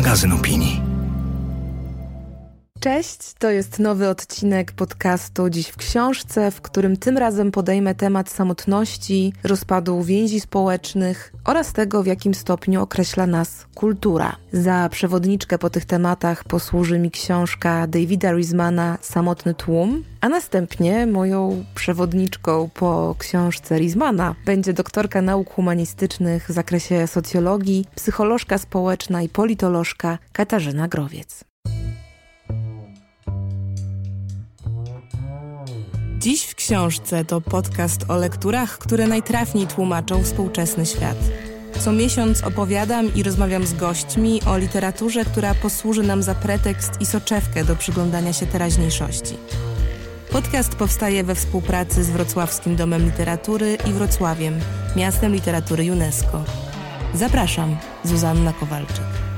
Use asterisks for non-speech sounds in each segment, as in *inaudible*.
magazyn opinii. Cześć, to jest nowy odcinek podcastu Dziś w Książce, w którym tym razem podejmę temat samotności, rozpadu więzi społecznych oraz tego, w jakim stopniu określa nas kultura. Za przewodniczkę po tych tematach posłuży mi książka Davida Rizmana Samotny tłum, a następnie moją przewodniczką po książce Rizmana będzie doktorka nauk humanistycznych w zakresie socjologii, psycholożka społeczna i politolożka Katarzyna Growiec. Dziś w książce to podcast o lekturach, które najtrafniej tłumaczą współczesny świat. Co miesiąc opowiadam i rozmawiam z gośćmi o literaturze, która posłuży nam za pretekst i soczewkę do przyglądania się teraźniejszości. Podcast powstaje we współpracy z Wrocławskim Domem Literatury i Wrocławiem, miastem literatury UNESCO. Zapraszam, Zuzanna Kowalczyk.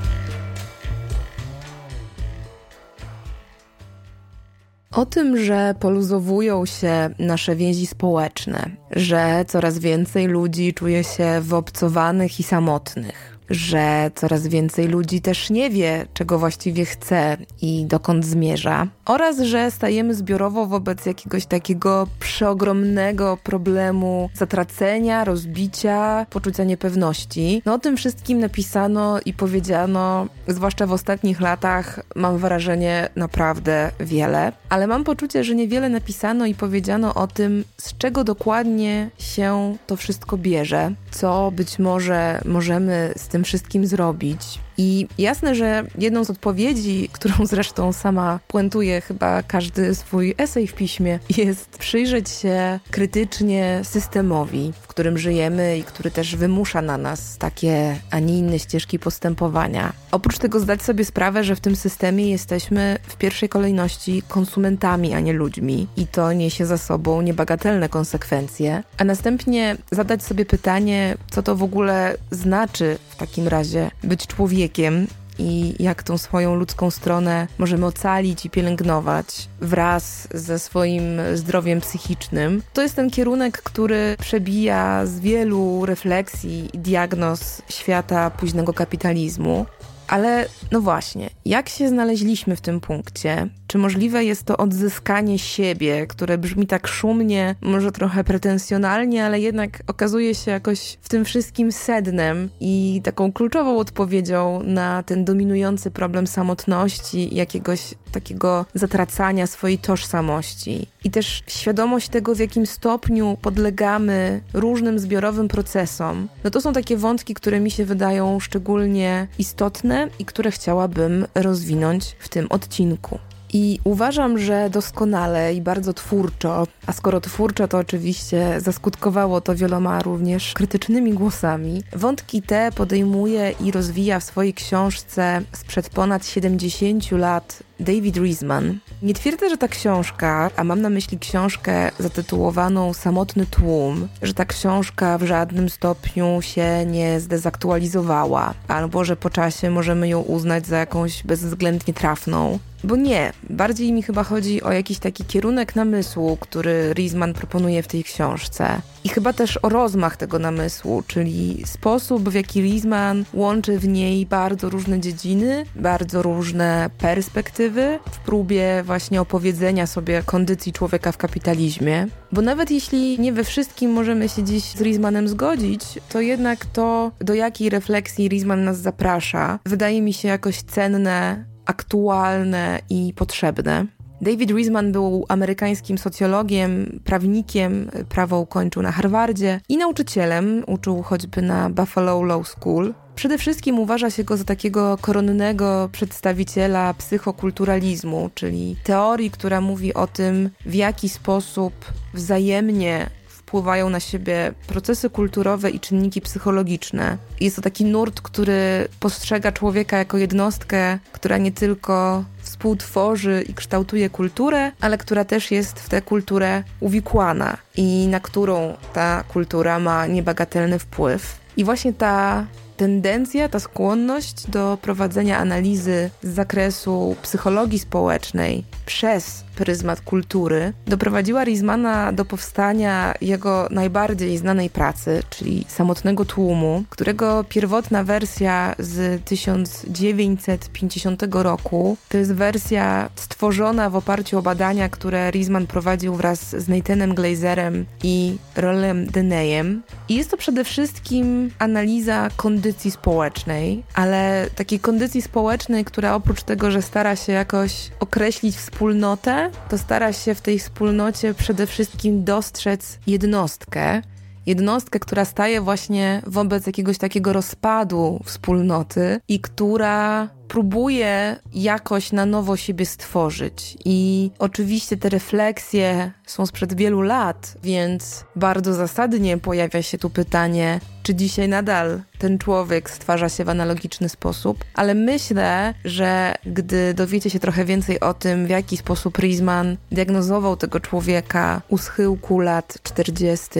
O tym, że poluzowują się nasze więzi społeczne, że coraz więcej ludzi czuje się wyobcowanych i samotnych, że coraz więcej ludzi też nie wie, czego właściwie chce i dokąd zmierza, oraz że stajemy zbiorowo wobec jakiegoś takiego przeogromnego problemu zatracenia, rozbicia, poczucia niepewności. No o tym wszystkim napisano i powiedziano, zwłaszcza w ostatnich latach, mam wrażenie naprawdę wiele, ale mam poczucie, że niewiele napisano i powiedziano o tym, z czego dokładnie się to wszystko bierze, co być może możemy z tym wszystkim zrobić. I jasne, że jedną z odpowiedzi, którą *laughs* zresztą sama puentuje chyba każdy swój esej w piśmie, jest przyjrzeć się krytycznie systemowi, w którym żyjemy i który też wymusza na nas takie, a nie inne ścieżki postępowania. Oprócz tego zdać sobie sprawę, że w tym systemie jesteśmy w pierwszej kolejności konsumentami, a nie ludźmi. I to niesie za sobą niebagatelne konsekwencje, a następnie zadać sobie pytanie, co to w ogóle znaczy w takim razie być człowiekiem człowiekiem i jak tą swoją ludzką stronę możemy ocalić i pielęgnować wraz ze swoim zdrowiem psychicznym. To jest ten kierunek, który przebija z wielu refleksji i diagnoz świata późnego kapitalizmu. Ale no właśnie, jak się znaleźliśmy w tym punkcie? Czy możliwe jest to odzyskanie siebie, które brzmi tak szumnie, może trochę pretensjonalnie, ale jednak okazuje się jakoś w tym wszystkim sednem i taką kluczową odpowiedzią na ten dominujący problem samotności, jakiegoś takiego zatracania swojej tożsamości. I też świadomość tego, w jakim stopniu podlegamy różnym zbiorowym procesom. No to są takie wątki, które mi się wydają szczególnie istotne i które chciałabym rozwinąć w tym odcinku. I uważam, że doskonale i bardzo twórczo, a skoro twórczo, to oczywiście zaskutkowało to wieloma również krytycznymi głosami. Wątki te podejmuje i rozwija w swojej książce sprzed ponad 70 lat David Riesman. Nie twierdzę, że ta książka, a mam na myśli książkę zatytułowaną Samotny tłum, że ta książka w żadnym stopniu się nie zdezaktualizowała, albo że po czasie możemy ją uznać za jakąś bezwzględnie trafną. Bo nie, bardziej mi chyba chodzi o jakiś taki kierunek namysłu, który Riesman proponuje w tej książce. I chyba też o rozmach tego namysłu, czyli sposób, w jaki Riesman łączy w niej bardzo różne dziedziny, bardzo różne perspektywy w próbie właśnie opowiedzenia sobie kondycji człowieka w kapitalizmie. Bo nawet jeśli nie we wszystkim możemy się dziś z Riesmanem zgodzić, to jednak to, do jakiej refleksji Riesman nas zaprasza, wydaje mi się jakoś cenne aktualne i potrzebne. David Riesman był amerykańskim socjologiem, prawnikiem, prawo ukończył na Harvardzie i nauczycielem, uczył choćby na Buffalo Law School. Przede wszystkim uważa się go za takiego koronnego przedstawiciela psychokulturalizmu, czyli teorii, która mówi o tym, w jaki sposób wzajemnie wpływają na siebie procesy kulturowe i czynniki psychologiczne. Jest to taki nurt, który postrzega człowieka jako jednostkę, która nie tylko współtworzy i kształtuje kulturę, ale która też jest w tę kulturę uwikłana i na którą ta kultura ma niebagatelny wpływ. I właśnie ta tendencja, ta skłonność do prowadzenia analizy z zakresu psychologii społecznej przez pryzmat kultury, doprowadziła Riesmana do powstania jego najbardziej znanej pracy, czyli Samotnego Tłumu, którego pierwotna wersja z 1950 roku to jest wersja stworzona w oparciu o badania, które Riesman prowadził wraz z Nathanem Glazerem i Rolem Deneyem. I jest to przede wszystkim analiza kondycji społecznej, ale takiej kondycji społecznej, która oprócz tego, że stara się jakoś określić wspólnotę, to stara się w tej wspólnocie przede wszystkim dostrzec jednostkę, jednostkę, która staje właśnie wobec jakiegoś takiego rozpadu wspólnoty i która próbuje jakoś na nowo siebie stworzyć. I oczywiście te refleksje są sprzed wielu lat, więc bardzo zasadnie pojawia się tu pytanie, czy dzisiaj nadal ten człowiek stwarza się w analogiczny sposób, ale myślę, że gdy dowiecie się trochę więcej o tym, w jaki sposób Riesman diagnozował tego człowieka u schyłku lat 40.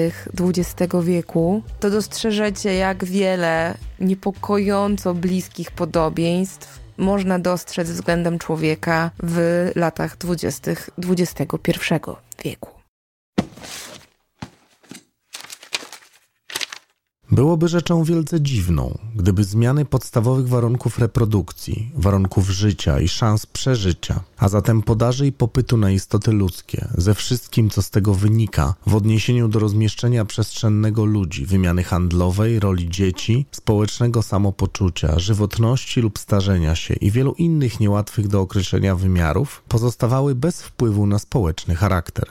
XX wieku, to dostrzeżecie, jak wiele niepokojąco bliskich podobieństw można dostrzec względem człowieka w latach dwudziestych XXI wieku. Byłoby rzeczą wielce dziwną, gdyby zmiany podstawowych warunków reprodukcji, warunków życia i szans przeżycia, a zatem podaży i popytu na istoty ludzkie, ze wszystkim co z tego wynika, w odniesieniu do rozmieszczenia przestrzennego ludzi, wymiany handlowej, roli dzieci, społecznego samopoczucia, żywotności lub starzenia się i wielu innych niełatwych do określenia wymiarów, pozostawały bez wpływu na społeczny charakter.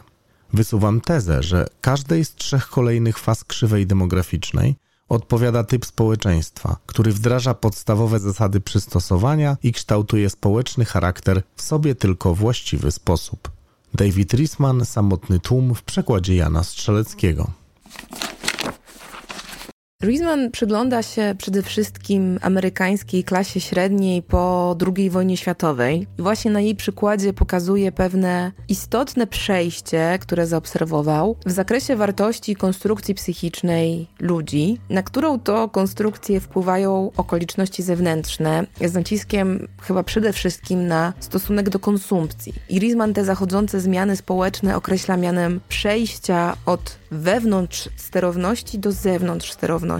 Wysuwam tezę, że każdej z trzech kolejnych faz krzywej demograficznej odpowiada typ społeczeństwa, który wdraża podstawowe zasady przystosowania i kształtuje społeczny charakter w sobie tylko właściwy sposób. David Risman, Samotny tłum w przekładzie Jana Strzeleckiego. Riesman przygląda się przede wszystkim amerykańskiej klasie średniej po II wojnie światowej właśnie na jej przykładzie pokazuje pewne istotne przejście, które zaobserwował w zakresie wartości konstrukcji psychicznej ludzi, na którą to konstrukcję wpływają okoliczności zewnętrzne, z naciskiem chyba przede wszystkim na stosunek do konsumpcji. I Riesman te zachodzące zmiany społeczne określa mianem przejścia od wewnątrz sterowności do zewnątrz sterowności.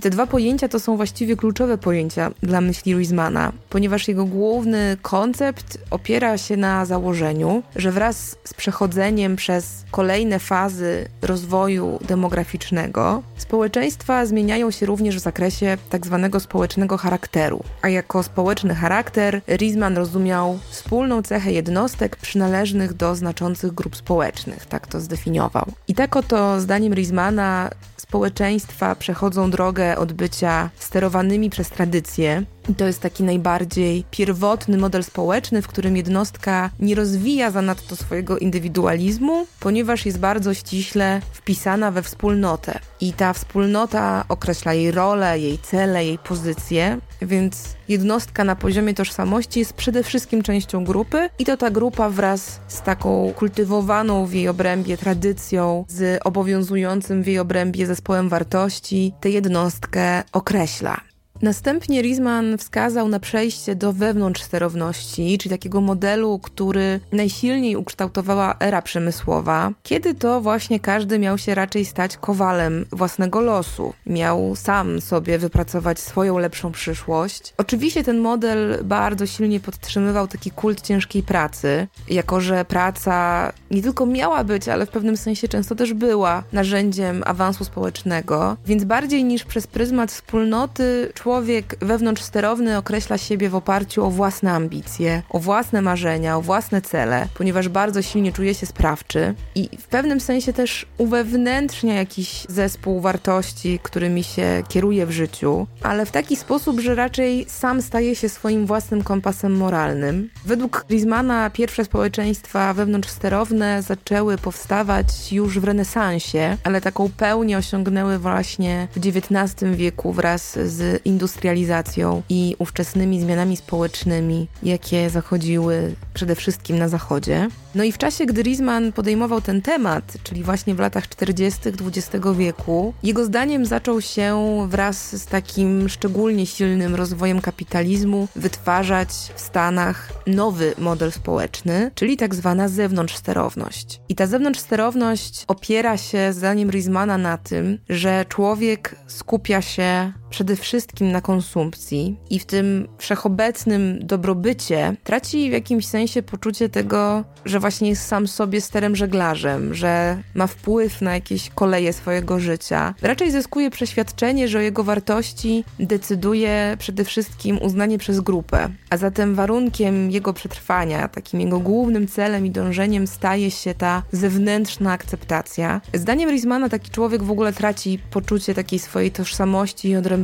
Te dwa pojęcia to są właściwie kluczowe pojęcia dla myśli Ruizmana, ponieważ jego główny koncept opiera się na założeniu, że wraz z przechodzeniem przez kolejne fazy rozwoju demograficznego, społeczeństwa zmieniają się również w zakresie tak zwanego społecznego charakteru. A jako społeczny charakter Rizman rozumiał wspólną cechę jednostek przynależnych do znaczących grup społecznych, tak to zdefiniował. I tak oto zdaniem Rizmana społeczeństwa przechodzą drogę od bycia sterowanymi przez tradycje. To jest taki najbardziej pierwotny model społeczny, w którym jednostka nie rozwija zanadto swojego indywidualizmu, ponieważ jest bardzo ściśle wpisana we wspólnotę. I ta wspólnota określa jej rolę, jej cele, jej pozycję, więc jednostka na poziomie tożsamości jest przede wszystkim częścią grupy i to ta grupa wraz z taką kultywowaną w jej obrębie tradycją, z obowiązującym w jej obrębie zespołem wartości, tę jednostkę określa. Następnie Riesman wskazał na przejście do wewnątrz sterowności, czyli takiego modelu, który najsilniej ukształtowała era przemysłowa, kiedy to właśnie każdy miał się raczej stać kowalem własnego losu. Miał sam sobie wypracować swoją lepszą przyszłość. Oczywiście ten model bardzo silnie podtrzymywał taki kult ciężkiej pracy, jako że praca nie tylko miała być, ale w pewnym sensie często też była narzędziem awansu społecznego, więc bardziej niż przez pryzmat wspólnoty człowiek wewnątrzsterowny określa siebie w oparciu o własne ambicje, o własne marzenia, o własne cele, ponieważ bardzo silnie czuje się sprawczy i w pewnym sensie też uwewnętrznia jakiś zespół wartości, którymi się kieruje w życiu, ale w taki sposób, że raczej sam staje się swoim własnym kompasem moralnym. Według Griezmana pierwsze społeczeństwa wewnątrzsterowne zaczęły powstawać już w renesansie, ale taką pełnię osiągnęły właśnie w XIX wieku wraz z industrializacją i ówczesnymi zmianami społecznymi, jakie zachodziły przede wszystkim na Zachodzie. No i w czasie, gdy Riesman podejmował ten temat, czyli właśnie w latach 40. XX wieku, jego zdaniem zaczął się wraz z takim szczególnie silnym rozwojem kapitalizmu wytwarzać w Stanach nowy model społeczny, czyli tak zwana zewnątrzsterowność. I ta zewnątrzsterowność opiera się, zdaniem Riesmana, na tym, że człowiek skupia się przede wszystkim na konsumpcji i w tym wszechobecnym dobrobycie traci w jakimś sensie poczucie tego, że właśnie jest sam sobie sterem żeglarzem, że ma wpływ na jakieś koleje swojego życia. Raczej zyskuje przeświadczenie, że o jego wartości decyduje przede wszystkim uznanie przez grupę, a zatem warunkiem jego przetrwania, takim jego głównym celem i dążeniem staje się ta zewnętrzna akceptacja. Zdaniem Rizmana taki człowiek w ogóle traci poczucie takiej swojej tożsamości i odrębności.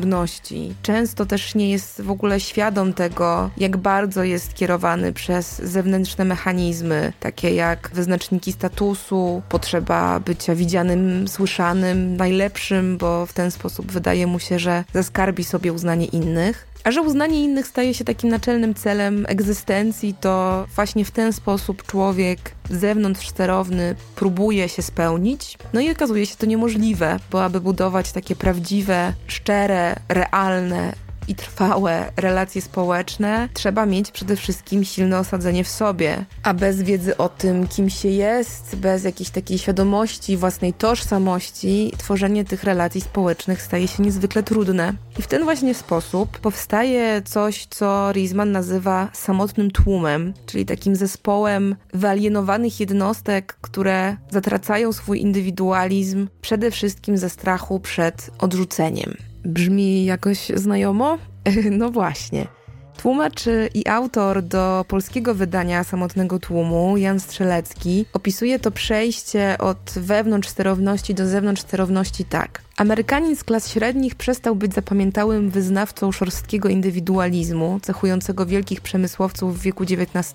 Często też nie jest w ogóle świadom tego, jak bardzo jest kierowany przez zewnętrzne mechanizmy, takie jak wyznaczniki statusu, potrzeba bycia widzianym, słyszanym, najlepszym, bo w ten sposób wydaje mu się, że zaskarbi sobie uznanie innych. A że uznanie innych staje się takim naczelnym celem egzystencji, to właśnie w ten sposób człowiek zewnątrz sterowny próbuje się spełnić. No i okazuje się to niemożliwe, bo aby budować takie prawdziwe, szczere, realne i trwałe relacje społeczne, trzeba mieć przede wszystkim silne osadzenie w sobie. A bez wiedzy o tym, kim się jest, bez jakiejś takiej świadomości własnej tożsamości, tworzenie tych relacji społecznych staje się niezwykle trudne. I w ten właśnie sposób powstaje coś, co Riesman nazywa samotnym tłumem, czyli takim zespołem wyalienowanych jednostek, które zatracają swój indywidualizm przede wszystkim ze strachu przed odrzuceniem. Brzmi jakoś znajomo? *laughs* No właśnie. Tłumacz i autor do polskiego wydania Samotnego Tłumu, Jan Strzelecki, opisuje to przejście od wewnątrz sterowności do zewnątrz sterowności tak. Amerykanin z klas średnich przestał być zapamiętałym wyznawcą szorstkiego indywidualizmu, cechującego wielkich przemysłowców w wieku XIX,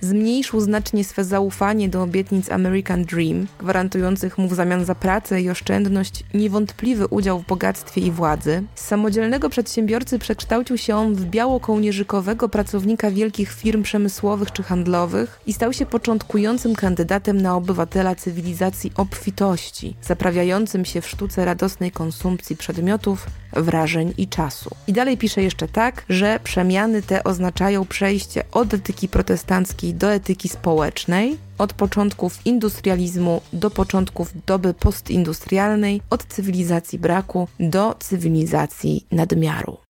zmniejszył znacznie swe zaufanie do obietnic American Dream, gwarantujących mu w zamian za pracę i oszczędność niewątpliwy udział w bogactwie i władzy. Z samodzielnego przedsiębiorcy przekształcił się on w biało-kołnierzykowego pracownika wielkich firm przemysłowych czy handlowych i stał się początkującym kandydatem na obywatela cywilizacji obfitości, zaprawiającym się w sztuce radosnej własnej konsumpcji przedmiotów, wrażeń i czasu. I dalej pisze jeszcze tak, że przemiany te oznaczają przejście od etyki protestanckiej do etyki społecznej, od początków industrializmu do początków doby postindustrialnej, od cywilizacji braku do cywilizacji nadmiaru.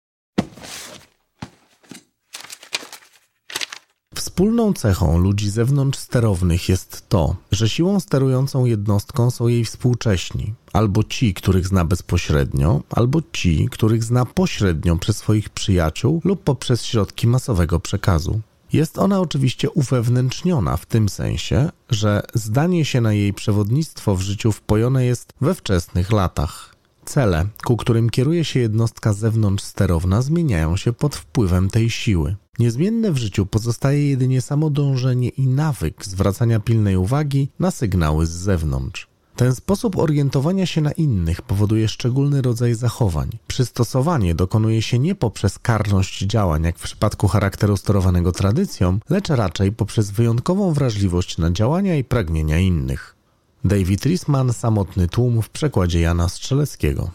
Wspólną cechą ludzi zewnątrz sterownych jest to, że siłą sterującą jednostką są jej współcześni, albo ci, których zna bezpośrednio, albo ci, których zna pośrednio przez swoich przyjaciół lub poprzez środki masowego przekazu. Jest ona oczywiście uwewnętrzniona w tym sensie, że zdanie się na jej przewodnictwo w życiu wpojone jest we wczesnych latach. Cele, ku którym kieruje się jednostka zewnątrz sterowna, zmieniają się pod wpływem tej siły. Niezmienne w życiu pozostaje jedynie samo dążenie i nawyk zwracania pilnej uwagi na sygnały z zewnątrz. Ten sposób orientowania się na innych powoduje szczególny rodzaj zachowań. Przystosowanie dokonuje się nie poprzez karność działań, jak w przypadku charakteru sterowanego tradycją, lecz raczej poprzez wyjątkową wrażliwość na działania i pragnienia innych. David Risman, Samotny tłum w przekładzie Jana Strzeleckiego.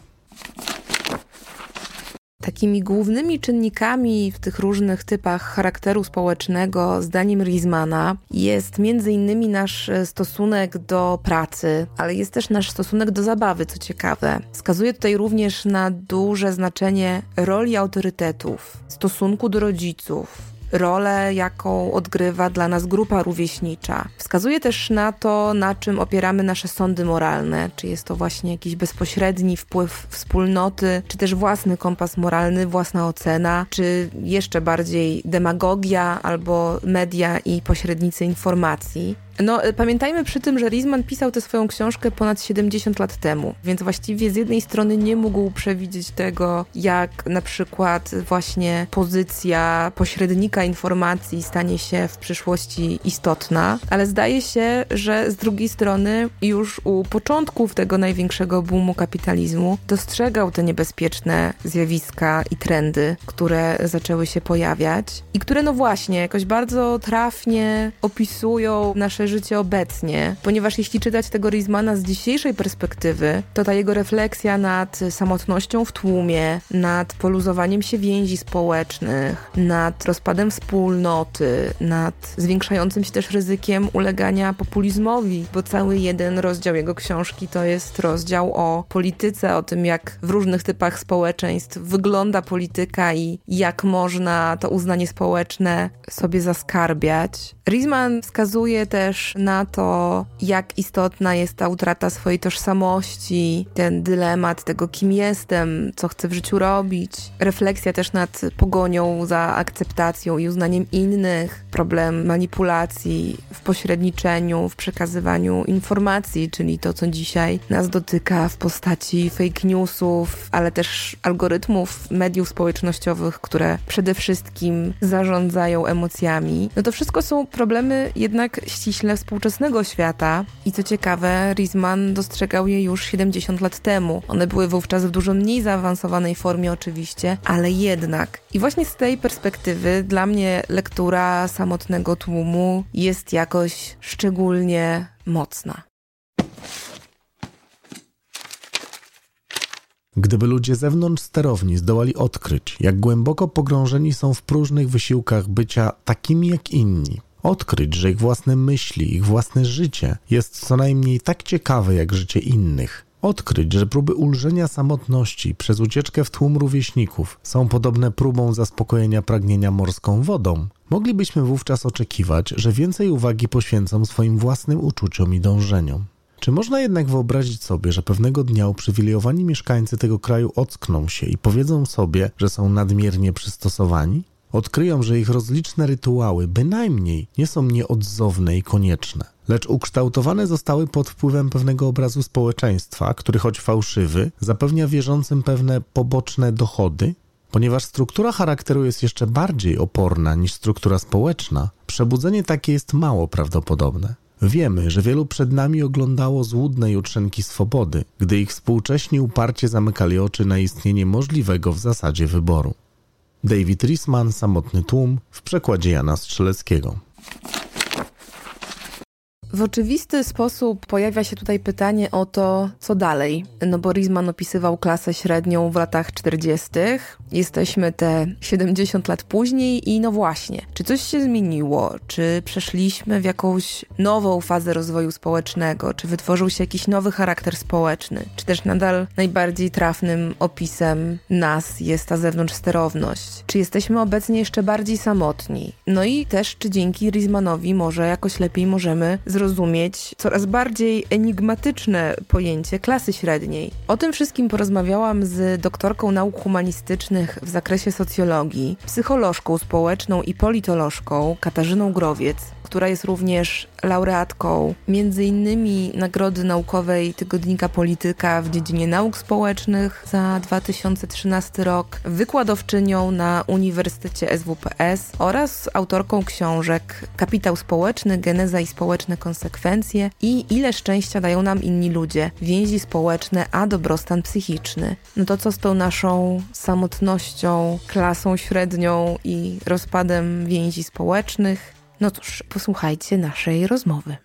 Takimi głównymi czynnikami w tych różnych typach charakteru społecznego, zdaniem Riesmana, jest między innymi nasz e, stosunek do pracy, ale jest też nasz stosunek do zabawy, co ciekawe. Wskazuje tutaj również na duże znaczenie roli autorytetów, stosunku do rodziców, rolę, jaką odgrywa dla nas grupa rówieśnicza. Wskazuje też na to, na czym opieramy nasze sądy moralne, czy jest to właśnie jakiś bezpośredni wpływ wspólnoty, czy też własny kompas moralny, własna ocena, czy jeszcze bardziej demagogia albo media i pośrednicy informacji. No, y, pamiętajmy przy tym, że Rizman pisał tę swoją książkę ponad 70 lat temu, więc właściwie z jednej strony nie mógł przewidzieć tego, jak na przykład właśnie pozycja pośrednika informacji stanie się w przyszłości istotna, ale zdaje się, że z drugiej strony już u początków tego największego boomu kapitalizmu dostrzegał te niebezpieczne zjawiska i trendy, które zaczęły się pojawiać i które no właśnie jakoś bardzo trafnie opisują nasze życie obecnie, ponieważ jeśli czytać tego Rizmana z dzisiejszej perspektywy, to ta jego refleksja nad samotnością w tłumie, nad poluzowaniem się więzi społecznych, nad rozpadem wspólnoty, nad zwiększającym się też ryzykiem ulegania populizmowi, bo cały jeden rozdział jego książki to jest rozdział o polityce, o tym jak w różnych typach społeczeństw wygląda polityka i jak można to uznanie społeczne sobie zaskarbiać. Rizman wskazuje też na to, jak istotna jest ta utrata swojej tożsamości, ten dylemat tego, kim jestem, co chcę w życiu robić, refleksja też nad pogonią za akceptacją i uznaniem innych, problem manipulacji w pośredniczeniu, w przekazywaniu informacji, czyli to, co dzisiaj nas dotyka w postaci fake newsów, ale też algorytmów mediów społecznościowych, które przede wszystkim zarządzają emocjami. No to wszystko są problemy jednak ściśle współczesnego świata i co ciekawe, Rizman dostrzegał je już 70 lat temu. One były wówczas w dużo mniej zaawansowanej formie oczywiście, ale jednak. I właśnie z tej perspektywy dla mnie lektura samotnego tłumu jest jakoś szczególnie mocna. Gdyby ludzie zewnątrz sterowni zdołali odkryć, jak głęboko pogrążeni są w próżnych wysiłkach bycia takimi jak inni, odkryć, że ich własne myśli, ich własne życie jest co najmniej tak ciekawe jak życie innych, odkryć, że próby ulżenia samotności przez ucieczkę w tłum rówieśników są podobne próbom zaspokojenia pragnienia morską wodą, moglibyśmy wówczas oczekiwać, że więcej uwagi poświęcą swoim własnym uczuciom i dążeniom. Czy można jednak wyobrazić sobie, że pewnego dnia uprzywilejowani mieszkańcy tego kraju ockną się i powiedzą sobie, że są nadmiernie przystosowani? Odkryją, że ich rozliczne rytuały bynajmniej nie są nieodzowne i konieczne, lecz ukształtowane zostały pod wpływem pewnego obrazu społeczeństwa, który choć fałszywy, zapewnia wierzącym pewne poboczne dochody, Ponieważ struktura charakteru jest jeszcze bardziej oporna niż struktura społeczna, przebudzenie takie jest mało prawdopodobne. Wiemy, że wielu przed nami oglądało złudne jutrzenki swobody, gdy ich współcześni uparcie zamykali oczy na istnienie możliwego w zasadzie wyboru. David Risman, Samotny tłum w przekładzie Jana Strzeleckiego. W oczywisty sposób pojawia się tutaj pytanie o to, co dalej. No bo Rizman opisywał klasę średnią w latach 40. Jesteśmy te 70 lat później i no właśnie, czy coś się zmieniło? Czy przeszliśmy w jakąś nową fazę rozwoju społecznego? Czy wytworzył się jakiś nowy charakter społeczny? Czy też nadal najbardziej trafnym opisem nas jest ta zewnątrz sterowność? Czy jesteśmy obecnie jeszcze bardziej samotni? No i też, czy dzięki Rizmanowi może jakoś lepiej możemy zrozumieć coraz bardziej enigmatyczne pojęcie klasy średniej. O tym wszystkim porozmawiałam z doktorką nauk humanistycznych w zakresie socjologii, psycholożką społeczną i politolożką Katarzyną Growiec, która jest również laureatką m.in. Nagrody Naukowej Tygodnika Polityka w dziedzinie nauk społecznych za 2013 rok, wykładowczynią na Uniwersytecie SWPS oraz autorką książek Kapitał Społeczny, Geneza i Społeczne Konsekwencje i Ile szczęścia dają nam inni ludzie, więzi społeczne, a dobrostan psychiczny. No to co z tą naszą samotnością, klasą średnią i rozpadem więzi społecznych? No cóż, posłuchajcie naszej rozmowy.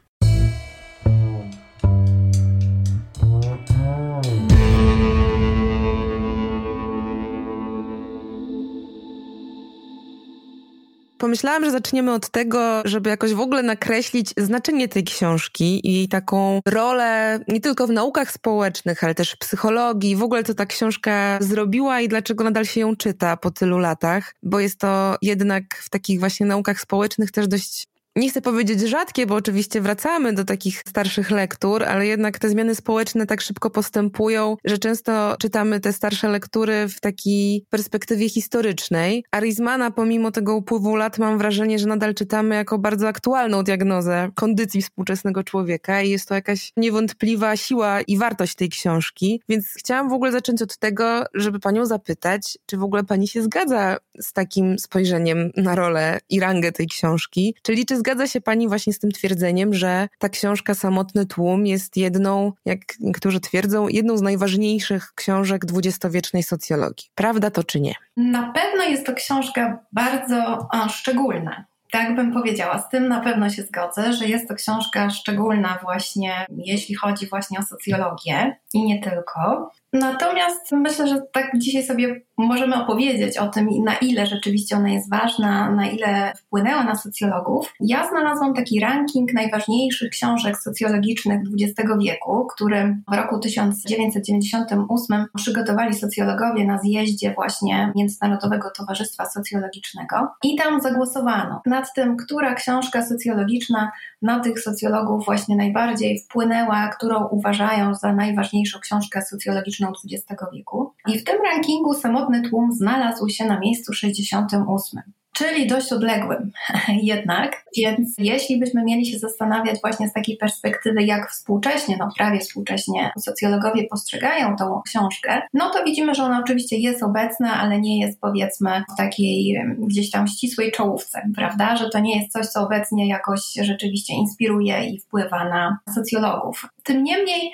Pomyślałam, że zaczniemy od tego, żeby jakoś w ogóle nakreślić znaczenie tej książki i jej taką rolę nie tylko w naukach społecznych, ale też w psychologii, w ogóle co ta książka zrobiła i dlaczego nadal się ją czyta po tylu latach, bo jest to jednak w takich właśnie naukach społecznych też dość nie chcę powiedzieć rzadkie, bo oczywiście wracamy do takich starszych lektur, ale jednak te zmiany społeczne tak szybko postępują, że często czytamy te starsze lektury w takiej perspektywie historycznej. A Rizmana, pomimo tego upływu lat, mam wrażenie, że nadal czytamy jako bardzo aktualną diagnozę kondycji współczesnego człowieka i jest to jakaś niewątpliwa siła i wartość tej książki. Więc chciałam w ogóle zacząć od tego, żeby panią zapytać, czy w ogóle pani się zgadza z takim spojrzeniem na rolę i rangę tej książki? Czy zgadza się pani właśnie z tym twierdzeniem, że ta książka Samotny Tłum jest jedną, jak niektórzy twierdzą, jedną z najważniejszych książek dwudziestowiecznej socjologii. Prawda to czy nie? Na pewno jest to książka bardzo o, szczególna. Tak bym powiedziała, z tym na pewno się zgodzę, że jest to książka szczególna właśnie, jeśli chodzi właśnie o socjologię i nie tylko. Natomiast myślę, że tak dzisiaj sobie możemy opowiedzieć o tym, na ile rzeczywiście ona jest ważna, na ile wpłynęła na socjologów. Ja znalazłam taki ranking najważniejszych książek socjologicznych XX wieku, który w roku 1998 przygotowali socjologowie na zjeździe właśnie Międzynarodowego Towarzystwa Socjologicznego. I tam zagłosowano nad tym, która książka socjologiczna na tych socjologów właśnie najbardziej wpłynęła, którą uważają za najważniejszą książkę socjologiczną XX wieku. I w tym rankingu samotny tłum znalazł się na miejscu 68 czyli dość odległym *laughs* jednak. Więc jeśli byśmy mieli się zastanawiać właśnie z takiej perspektywy, jak współcześnie, no prawie współcześnie socjologowie postrzegają tą książkę, no to widzimy, że ona oczywiście jest obecna, ale nie jest powiedzmy w takiej gdzieś tam ścisłej czołówce, prawda? Że to nie jest coś, co obecnie jakoś rzeczywiście inspiruje i wpływa na socjologów. Tym niemniej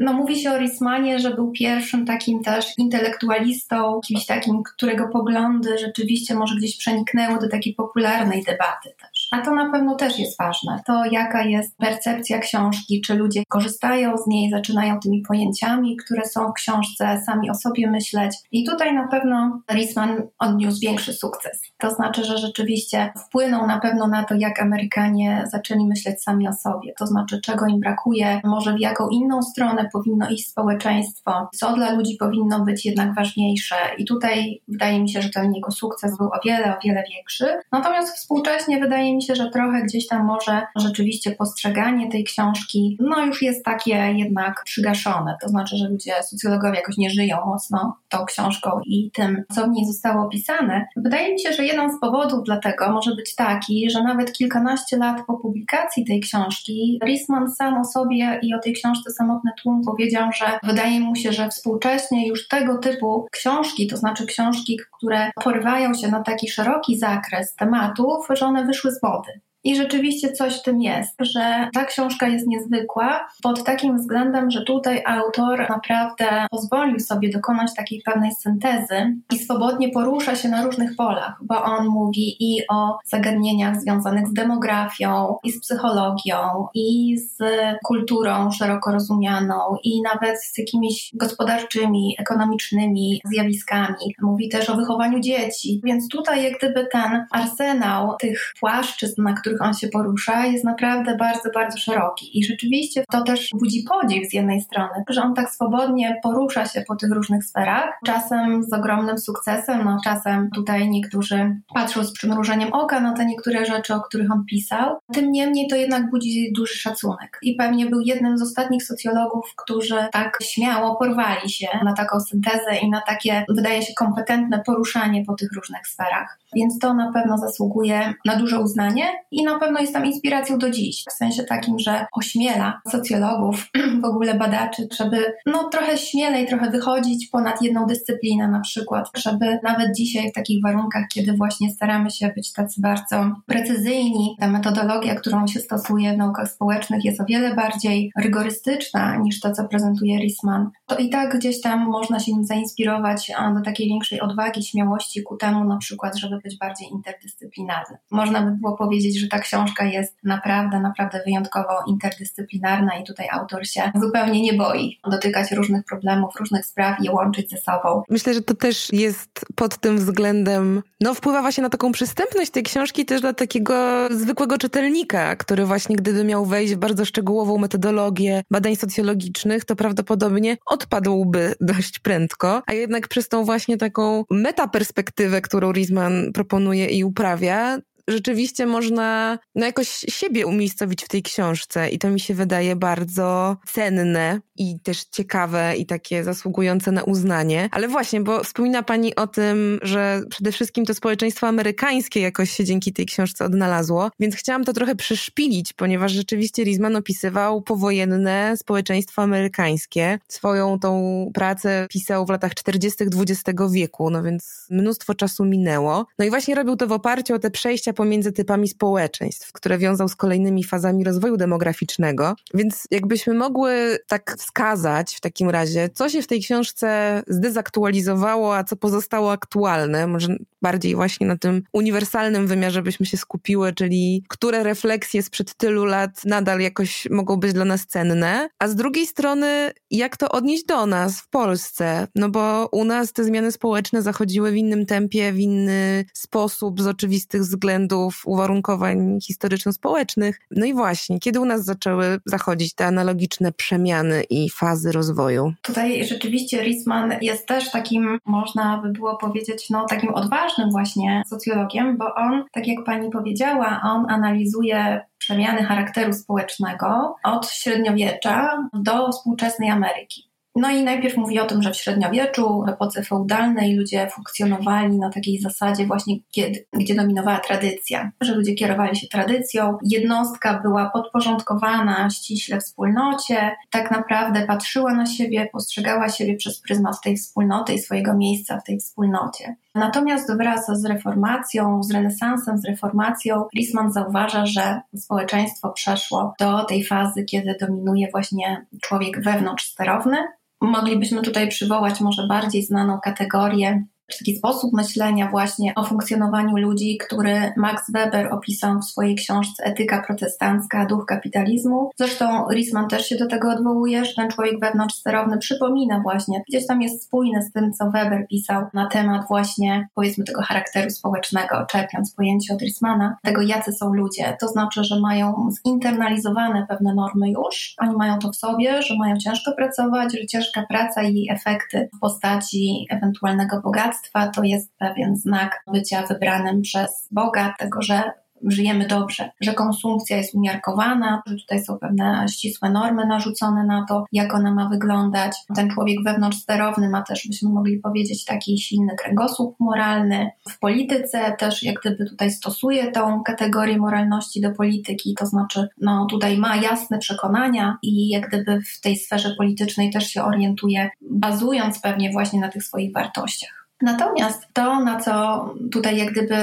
no, mówi się o Rismanie, że był pierwszym takim też intelektualistą, kimś takim, którego poglądy rzeczywiście może gdzieś przeniknęły do takiej popularnej debaty też. A to na pewno też jest ważne. To jaka jest percepcja książki, czy ludzie korzystają z niej, zaczynają tymi pojęciami, które są w książce, sami o sobie myśleć. I tutaj na pewno Risman odniósł większy sukces. To znaczy, że rzeczywiście wpłynął na pewno na to, jak Amerykanie zaczęli myśleć sami o sobie. To znaczy, czego im brakuje, może w jaką inną stronę powinno iść społeczeństwo, co dla ludzi powinno być jednak ważniejsze. I tutaj wydaje mi się, że ten jego sukces był o wiele, o wiele większy. Natomiast współcześnie wydaje mi się, że trochę gdzieś tam może rzeczywiście postrzeganie tej książki, no już jest takie jednak przygaszone. To znaczy, że ludzie, socjologowie jakoś nie żyją mocno tą książką i tym, co w niej zostało opisane. Wydaje mi się, że jeden z powodów dla tego może być taki, że nawet kilkanaście lat po publikacji tej książki, Risman sam o sobie i o tej książce Samotny Tłum powiedział, że wydaje mu się, że współcześnie już tego typu książki, to znaczy książki, które porywają się na taki szeroki zakres tematów, że one wyszły z it I rzeczywiście coś w tym jest, że ta książka jest niezwykła pod takim względem, że tutaj autor naprawdę pozwolił sobie dokonać takiej pewnej syntezy i swobodnie porusza się na różnych polach, bo on mówi i o zagadnieniach związanych z demografią, i z psychologią, i z kulturą szeroko rozumianą, i nawet z jakimiś gospodarczymi, ekonomicznymi zjawiskami. Mówi też o wychowaniu dzieci, więc tutaj jak gdyby ten arsenał tych płaszczyzn, na których których on się porusza, jest naprawdę bardzo, bardzo szeroki. I rzeczywiście to też budzi podziw z jednej strony, że on tak swobodnie porusza się po tych różnych sferach, czasem z ogromnym sukcesem, no czasem tutaj niektórzy patrzą z przymrużeniem oka na te niektóre rzeczy, o których on pisał. Tym niemniej to jednak budzi duży szacunek. I pewnie był jednym z ostatnich socjologów, którzy tak śmiało porwali się na taką syntezę i na takie, wydaje się, kompetentne poruszanie po tych różnych sferach. Więc to na pewno zasługuje na duże uznanie i na pewno jest tam inspiracją do dziś. W sensie takim, że ośmiela socjologów, *clears throat* w ogóle badaczy, żeby no trochę śmielej, trochę wychodzić ponad jedną dyscyplinę na przykład, żeby nawet dzisiaj w takich warunkach, kiedy właśnie staramy się być tacy bardzo precyzyjni, ta metodologia, którą się stosuje w naukach społecznych jest o wiele bardziej rygorystyczna niż to, co prezentuje Risman, to i tak gdzieś tam można się zainspirować do takiej większej odwagi, śmiałości ku temu na przykład, żeby być bardziej interdyscyplinarny. Można by było powiedzieć, że ta książka jest naprawdę, naprawdę wyjątkowo interdyscyplinarna i tutaj autor się zupełnie nie boi dotykać różnych problemów, różnych spraw i je łączyć ze sobą. Myślę, że to też jest pod tym względem, no wpływa właśnie na taką przystępność tej książki też dla takiego zwykłego czytelnika, który właśnie gdyby miał wejść w bardzo szczegółową metodologię badań socjologicznych, to prawdopodobnie odpadłby dość prędko, a jednak przez tą właśnie taką metaperspektywę, którą Rizman proponuje i uprawia, rzeczywiście można no jakoś siebie umiejscowić w tej książce i to mi się wydaje bardzo cenne i też ciekawe i takie zasługujące na uznanie. Ale właśnie, bo wspomina Pani o tym, że przede wszystkim to społeczeństwo amerykańskie jakoś się dzięki tej książce odnalazło, więc chciałam to trochę przyszpilić, ponieważ rzeczywiście Rizman opisywał powojenne społeczeństwo amerykańskie. Swoją tą pracę pisał w latach 40. XX wieku, no więc mnóstwo czasu minęło. No i właśnie robił to w oparciu o te przejścia pomiędzy typami społeczeństw, które wiązał z kolejnymi fazami rozwoju demograficznego. Więc jakbyśmy mogły tak wskazać w takim razie, co się w tej książce zdezaktualizowało, a co pozostało aktualne, może bardziej właśnie na tym uniwersalnym wymiarze byśmy się skupiły, czyli które refleksje sprzed tylu lat nadal jakoś mogą być dla nas cenne, a z drugiej strony jak to odnieść do nas w Polsce, no bo u nas te zmiany społeczne zachodziły w innym tempie, w inny sposób, z oczywistych względów, uwarunkowań historyczno-społecznych. No i właśnie, kiedy u nas zaczęły zachodzić te analogiczne przemiany i fazy rozwoju? Tutaj rzeczywiście Riesman jest też takim, można by było powiedzieć, no takim odważnym właśnie socjologiem, bo on, tak jak pani powiedziała, on analizuje przemiany charakteru społecznego od średniowiecza do współczesnej Ameryki. No i najpierw mówi o tym, że w średniowieczu, w epoce feudalnej ludzie funkcjonowali na takiej zasadzie właśnie, kiedy, gdzie dominowała tradycja, że ludzie kierowali się tradycją, jednostka była podporządkowana ściśle wspólnocie, tak naprawdę patrzyła na siebie, postrzegała siebie przez pryzmat tej wspólnoty i swojego miejsca w tej wspólnocie. Natomiast wraz z reformacją, z renesansem, z reformacją, Risman zauważa, że społeczeństwo przeszło do tej fazy, kiedy dominuje właśnie człowiek wewnątrz sterowny. Moglibyśmy tutaj przywołać może bardziej znaną kategorię taki sposób myślenia właśnie o funkcjonowaniu ludzi, który Max Weber opisał w swojej książce Etyka protestancka, duch kapitalizmu. Zresztą Risman też się do tego odwołuje, że ten człowiek wewnątrz sterowny przypomina właśnie, gdzieś tam jest spójny z tym, co Weber pisał na temat właśnie, powiedzmy, tego charakteru społecznego, czerpiąc pojęcie od Rismana, tego jacy są ludzie. To znaczy, że mają zinternalizowane pewne normy już, oni mają to w sobie, że mają ciężko pracować, że ciężka praca i efekty w postaci ewentualnego bogactwa to jest pewien znak bycia wybranym przez Boga, tego, że żyjemy dobrze, że konsumpcja jest umiarkowana, że tutaj są pewne ścisłe normy narzucone na to, jak ona ma wyglądać. Ten człowiek wewnątrzsterowny ma też, byśmy mogli powiedzieć, taki silny kręgosłup moralny. W polityce też jak gdyby tutaj stosuje tą kategorię moralności do polityki, to znaczy no tutaj ma jasne przekonania i jak gdyby w tej sferze politycznej też się orientuje, bazując pewnie właśnie na tych swoich wartościach. Natomiast to, na co tutaj jak gdyby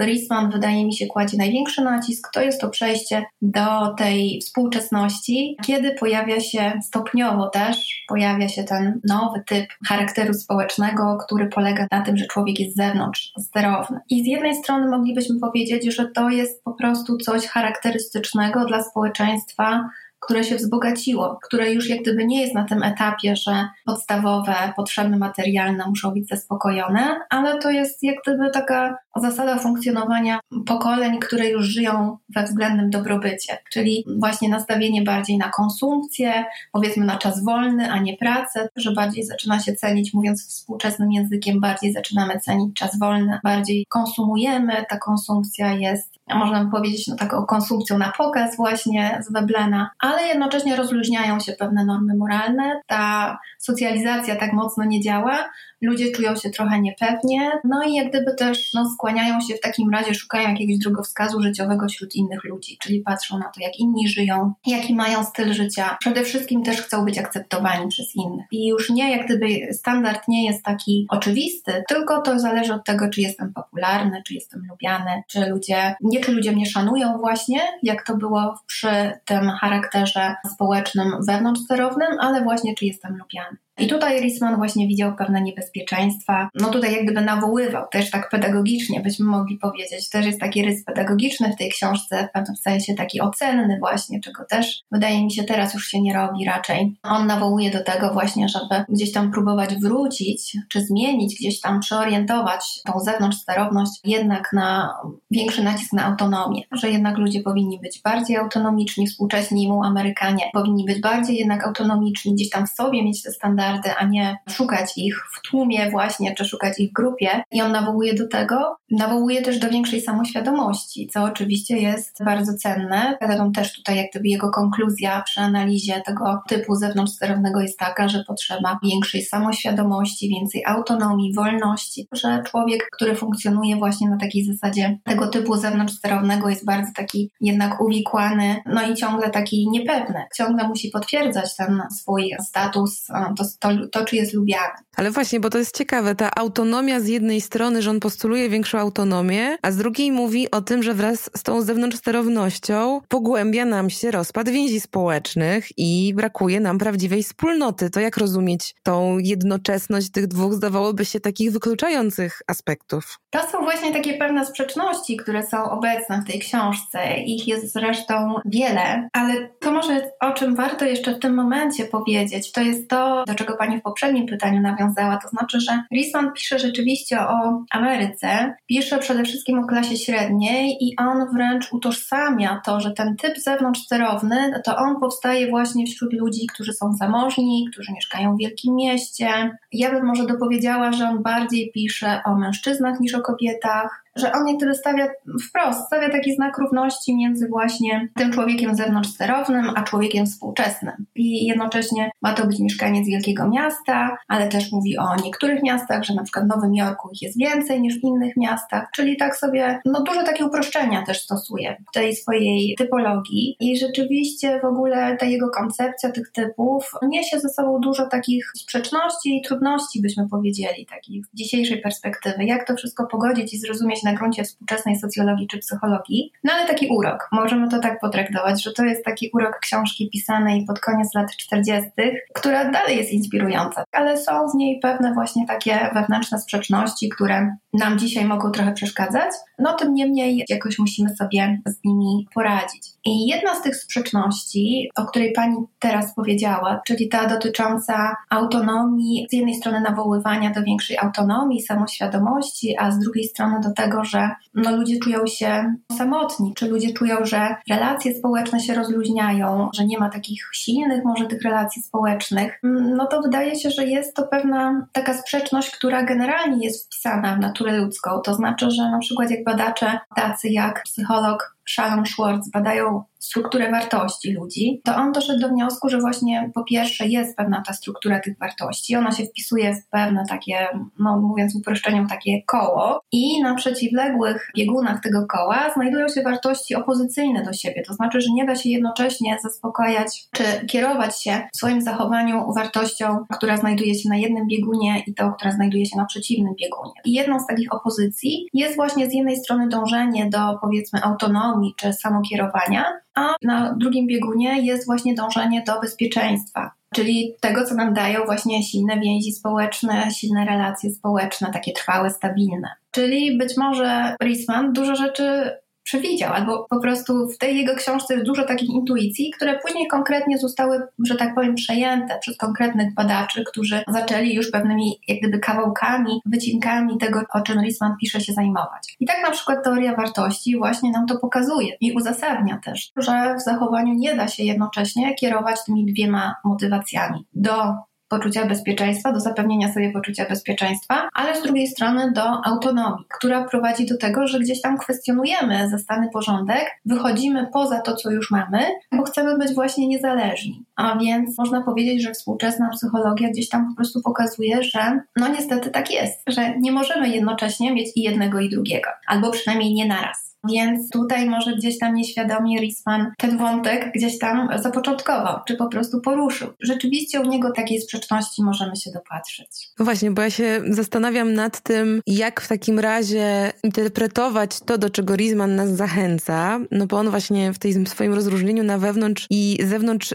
Risman wydaje mi się kładzie największy nacisk, to jest to przejście do tej współczesności, kiedy pojawia się stopniowo też, pojawia się ten nowy typ charakteru społecznego, który polega na tym, że człowiek jest z zewnątrz sterowny. I z jednej strony moglibyśmy powiedzieć, że to jest po prostu coś charakterystycznego dla społeczeństwa które się wzbogaciło, które już jak gdyby nie jest na tym etapie, że podstawowe potrzeby materialne muszą być zaspokojone, ale to jest jak gdyby taka zasada funkcjonowania pokoleń, które już żyją we względnym dobrobycie, czyli właśnie nastawienie bardziej na konsumpcję, powiedzmy na czas wolny, a nie pracę, że bardziej zaczyna się cenić, mówiąc współczesnym językiem, bardziej zaczynamy cenić czas wolny, bardziej konsumujemy, ta konsumpcja jest, można powiedzieć, no taką konsumpcją na pokaz właśnie z Weblena, ale jednocześnie rozluźniają się pewne normy moralne, ta socjalizacja tak mocno nie działa, ludzie czują się trochę niepewnie, no i jak gdyby też no, skłaniają się w takim razie, szukają jakiegoś drogowskazu życiowego wśród innych ludzi, czyli patrzą na to, jak inni żyją, jaki mają styl życia. Przede wszystkim też chcą być akceptowani przez innych. I już nie, jak gdyby standard nie jest taki oczywisty, tylko to zależy od tego, czy jestem popularny, czy jestem lubiany, czy ludzie, nie czy ludzie mnie szanują właśnie, jak to było przy tym charakterze społecznym wewnątrzsterownym, ale właśnie czy jestem lubiany. I tutaj Risman właśnie widział pewne niebezpieczeństwa. No tutaj jak gdyby nawoływał, też tak pedagogicznie byśmy mogli powiedzieć. Też jest taki rys pedagogiczny w tej książce, w pewnym sensie taki ocenny właśnie, czego też wydaje mi się teraz już się nie robi raczej. On nawołuje do tego właśnie, żeby gdzieś tam próbować wrócić, czy zmienić, gdzieś tam przeorientować tą zewnątrz sterowność jednak na większy nacisk na autonomię, że jednak ludzie powinni być bardziej autonomiczni, współcześni mu Amerykanie powinni być bardziej jednak autonomiczni, gdzieś tam w sobie mieć te standardy standardy, a nie szukać ich w tłumie właśnie, czy szukać ich w grupie. I on nawołuje do tego, nawołuje też do większej samoświadomości, co oczywiście jest bardzo cenne. Zresztą też tutaj jak gdyby jego konkluzja przy analizie tego typu zewnątrzsterownego jest taka, że potrzeba większej samoświadomości, więcej autonomii, wolności, że człowiek, który funkcjonuje właśnie na takiej zasadzie tego typu zewnątrzsterownego jest bardzo taki jednak uwikłany, no i ciągle taki niepewny. Ciągle musi potwierdzać ten swój status, to, to, to czy jest lubiany. Ale właśnie, bo to jest ciekawe, ta autonomia z jednej strony, że on postuluje większą autonomię, a z drugiej mówi o tym, że wraz z tą zewnątrzsterownością pogłębia nam się rozpad więzi społecznych i brakuje nam prawdziwej wspólnoty. To jak rozumieć tą jednoczesność tych dwóch, zdawałoby się, takich wykluczających aspektów? To są właśnie takie pewne sprzeczności, które są obecne w tej książce. Ich jest zresztą wiele, ale to może o czym warto jeszcze w tym momencie powiedzieć, to jest to, do czego Pani w poprzednim pytaniu nawiązała. To znaczy, że Risman pisze rzeczywiście o Ameryce, pisze przede wszystkim o klasie średniej i on wręcz utożsamia to, że ten typ zewnątrzsterowny, to on powstaje właśnie wśród ludzi, którzy są zamożni, którzy mieszkają w wielkim mieście. Ja bym może dopowiedziała, że on bardziej pisze o mężczyznach niż o kobietach, że on niektóry stawia wprost, stawia taki znak równości między właśnie tym człowiekiem zewnątrzsterownym, a człowiekiem współczesnym. I jednocześnie ma to być mieszkaniec wielkiego miasta, ale też mówi o niektórych miastach, że na przykład w Nowym Jorku ich jest więcej niż w innych miastach, czyli tak sobie, no duże takie uproszczenia też stosuje w tej swojej typologii i rzeczywiście w ogóle ta jego koncepcja tych typów niesie ze sobą dużo takich sprzeczności i trudności, byśmy powiedzieli, takich z dzisiejszej perspektywy. Jak to wszystko pogodzić i zrozumieć na gruncie współczesnej socjologii czy psychologii. No ale taki urok, możemy to tak potraktować, że to jest taki urok książki pisanej pod koniec lat 40., która dalej jest inspirująca, ale są w niej pewne właśnie takie wewnętrzne sprzeczności, które nam dzisiaj mogą trochę przeszkadzać, no tym niemniej jakoś musimy sobie z nimi poradzić. I jedna z tych sprzeczności, o której Pani teraz powiedziała, czyli ta dotycząca autonomii, z jednej strony nawoływania do większej autonomii, samoświadomości, a z drugiej strony do tego, że no, ludzie czują się samotni, czy ludzie czują, że relacje społeczne się rozluźniają, że nie ma takich silnych może tych relacji społecznych, no to wydaje się, że jest to pewna taka sprzeczność, która generalnie jest wpisana w naturę ludzką. To znaczy, że na przykład jak badacze tacy jak psycholog Shalom Schwartz badają strukturę wartości ludzi, to on doszedł do wniosku, że właśnie po pierwsze jest pewna ta struktura tych wartości, ona się wpisuje w pewne takie, no mówiąc uproszczeniem, takie koło i na przeciwległych biegunach tego koła znajdują się wartości opozycyjne do siebie, to znaczy, że nie da się jednocześnie zaspokajać czy kierować się w swoim zachowaniu wartością, która znajduje się na jednym biegunie i tą, która znajduje się na przeciwnym biegunie. I jedną z takich opozycji jest właśnie z jednej strony dążenie do powiedzmy autonomii czy samokierowania, a na drugim biegunie jest właśnie dążenie do bezpieczeństwa, czyli tego, co nam dają właśnie silne więzi społeczne, silne relacje społeczne, takie trwałe, stabilne. Czyli być może Risman dużo rzeczy przewidział, albo po prostu w tej jego książce jest dużo takich intuicji, które później konkretnie zostały, że tak powiem, przejęte przez konkretnych badaczy, którzy zaczęli już pewnymi jak gdyby kawałkami, wycinkami tego, o czym Risman pisze, się zajmować. I tak na przykład teoria wartości właśnie nam to pokazuje i uzasadnia też, że w zachowaniu nie da się jednocześnie kierować tymi dwiema motywacjami. Do poczucia bezpieczeństwa, do zapewnienia sobie poczucia bezpieczeństwa, ale z drugiej strony do autonomii, która prowadzi do tego, że gdzieś tam kwestionujemy zastany porządek, wychodzimy poza to, co już mamy, bo chcemy być właśnie niezależni. A więc można powiedzieć, że współczesna psychologia gdzieś tam po prostu pokazuje, że no niestety tak jest, że nie możemy jednocześnie mieć i jednego i drugiego, albo przynajmniej nie naraz. Więc tutaj może gdzieś tam nieświadomie Risman ten wątek gdzieś tam zapoczątkował, czy po prostu poruszył. Rzeczywiście u niego takiej sprzeczności możemy się dopatrzyć. No właśnie, bo ja się zastanawiam nad tym, jak w takim razie interpretować to, do czego Risman nas zachęca, no bo on właśnie w tym swoim rozróżnieniu na wewnątrz i zewnątrz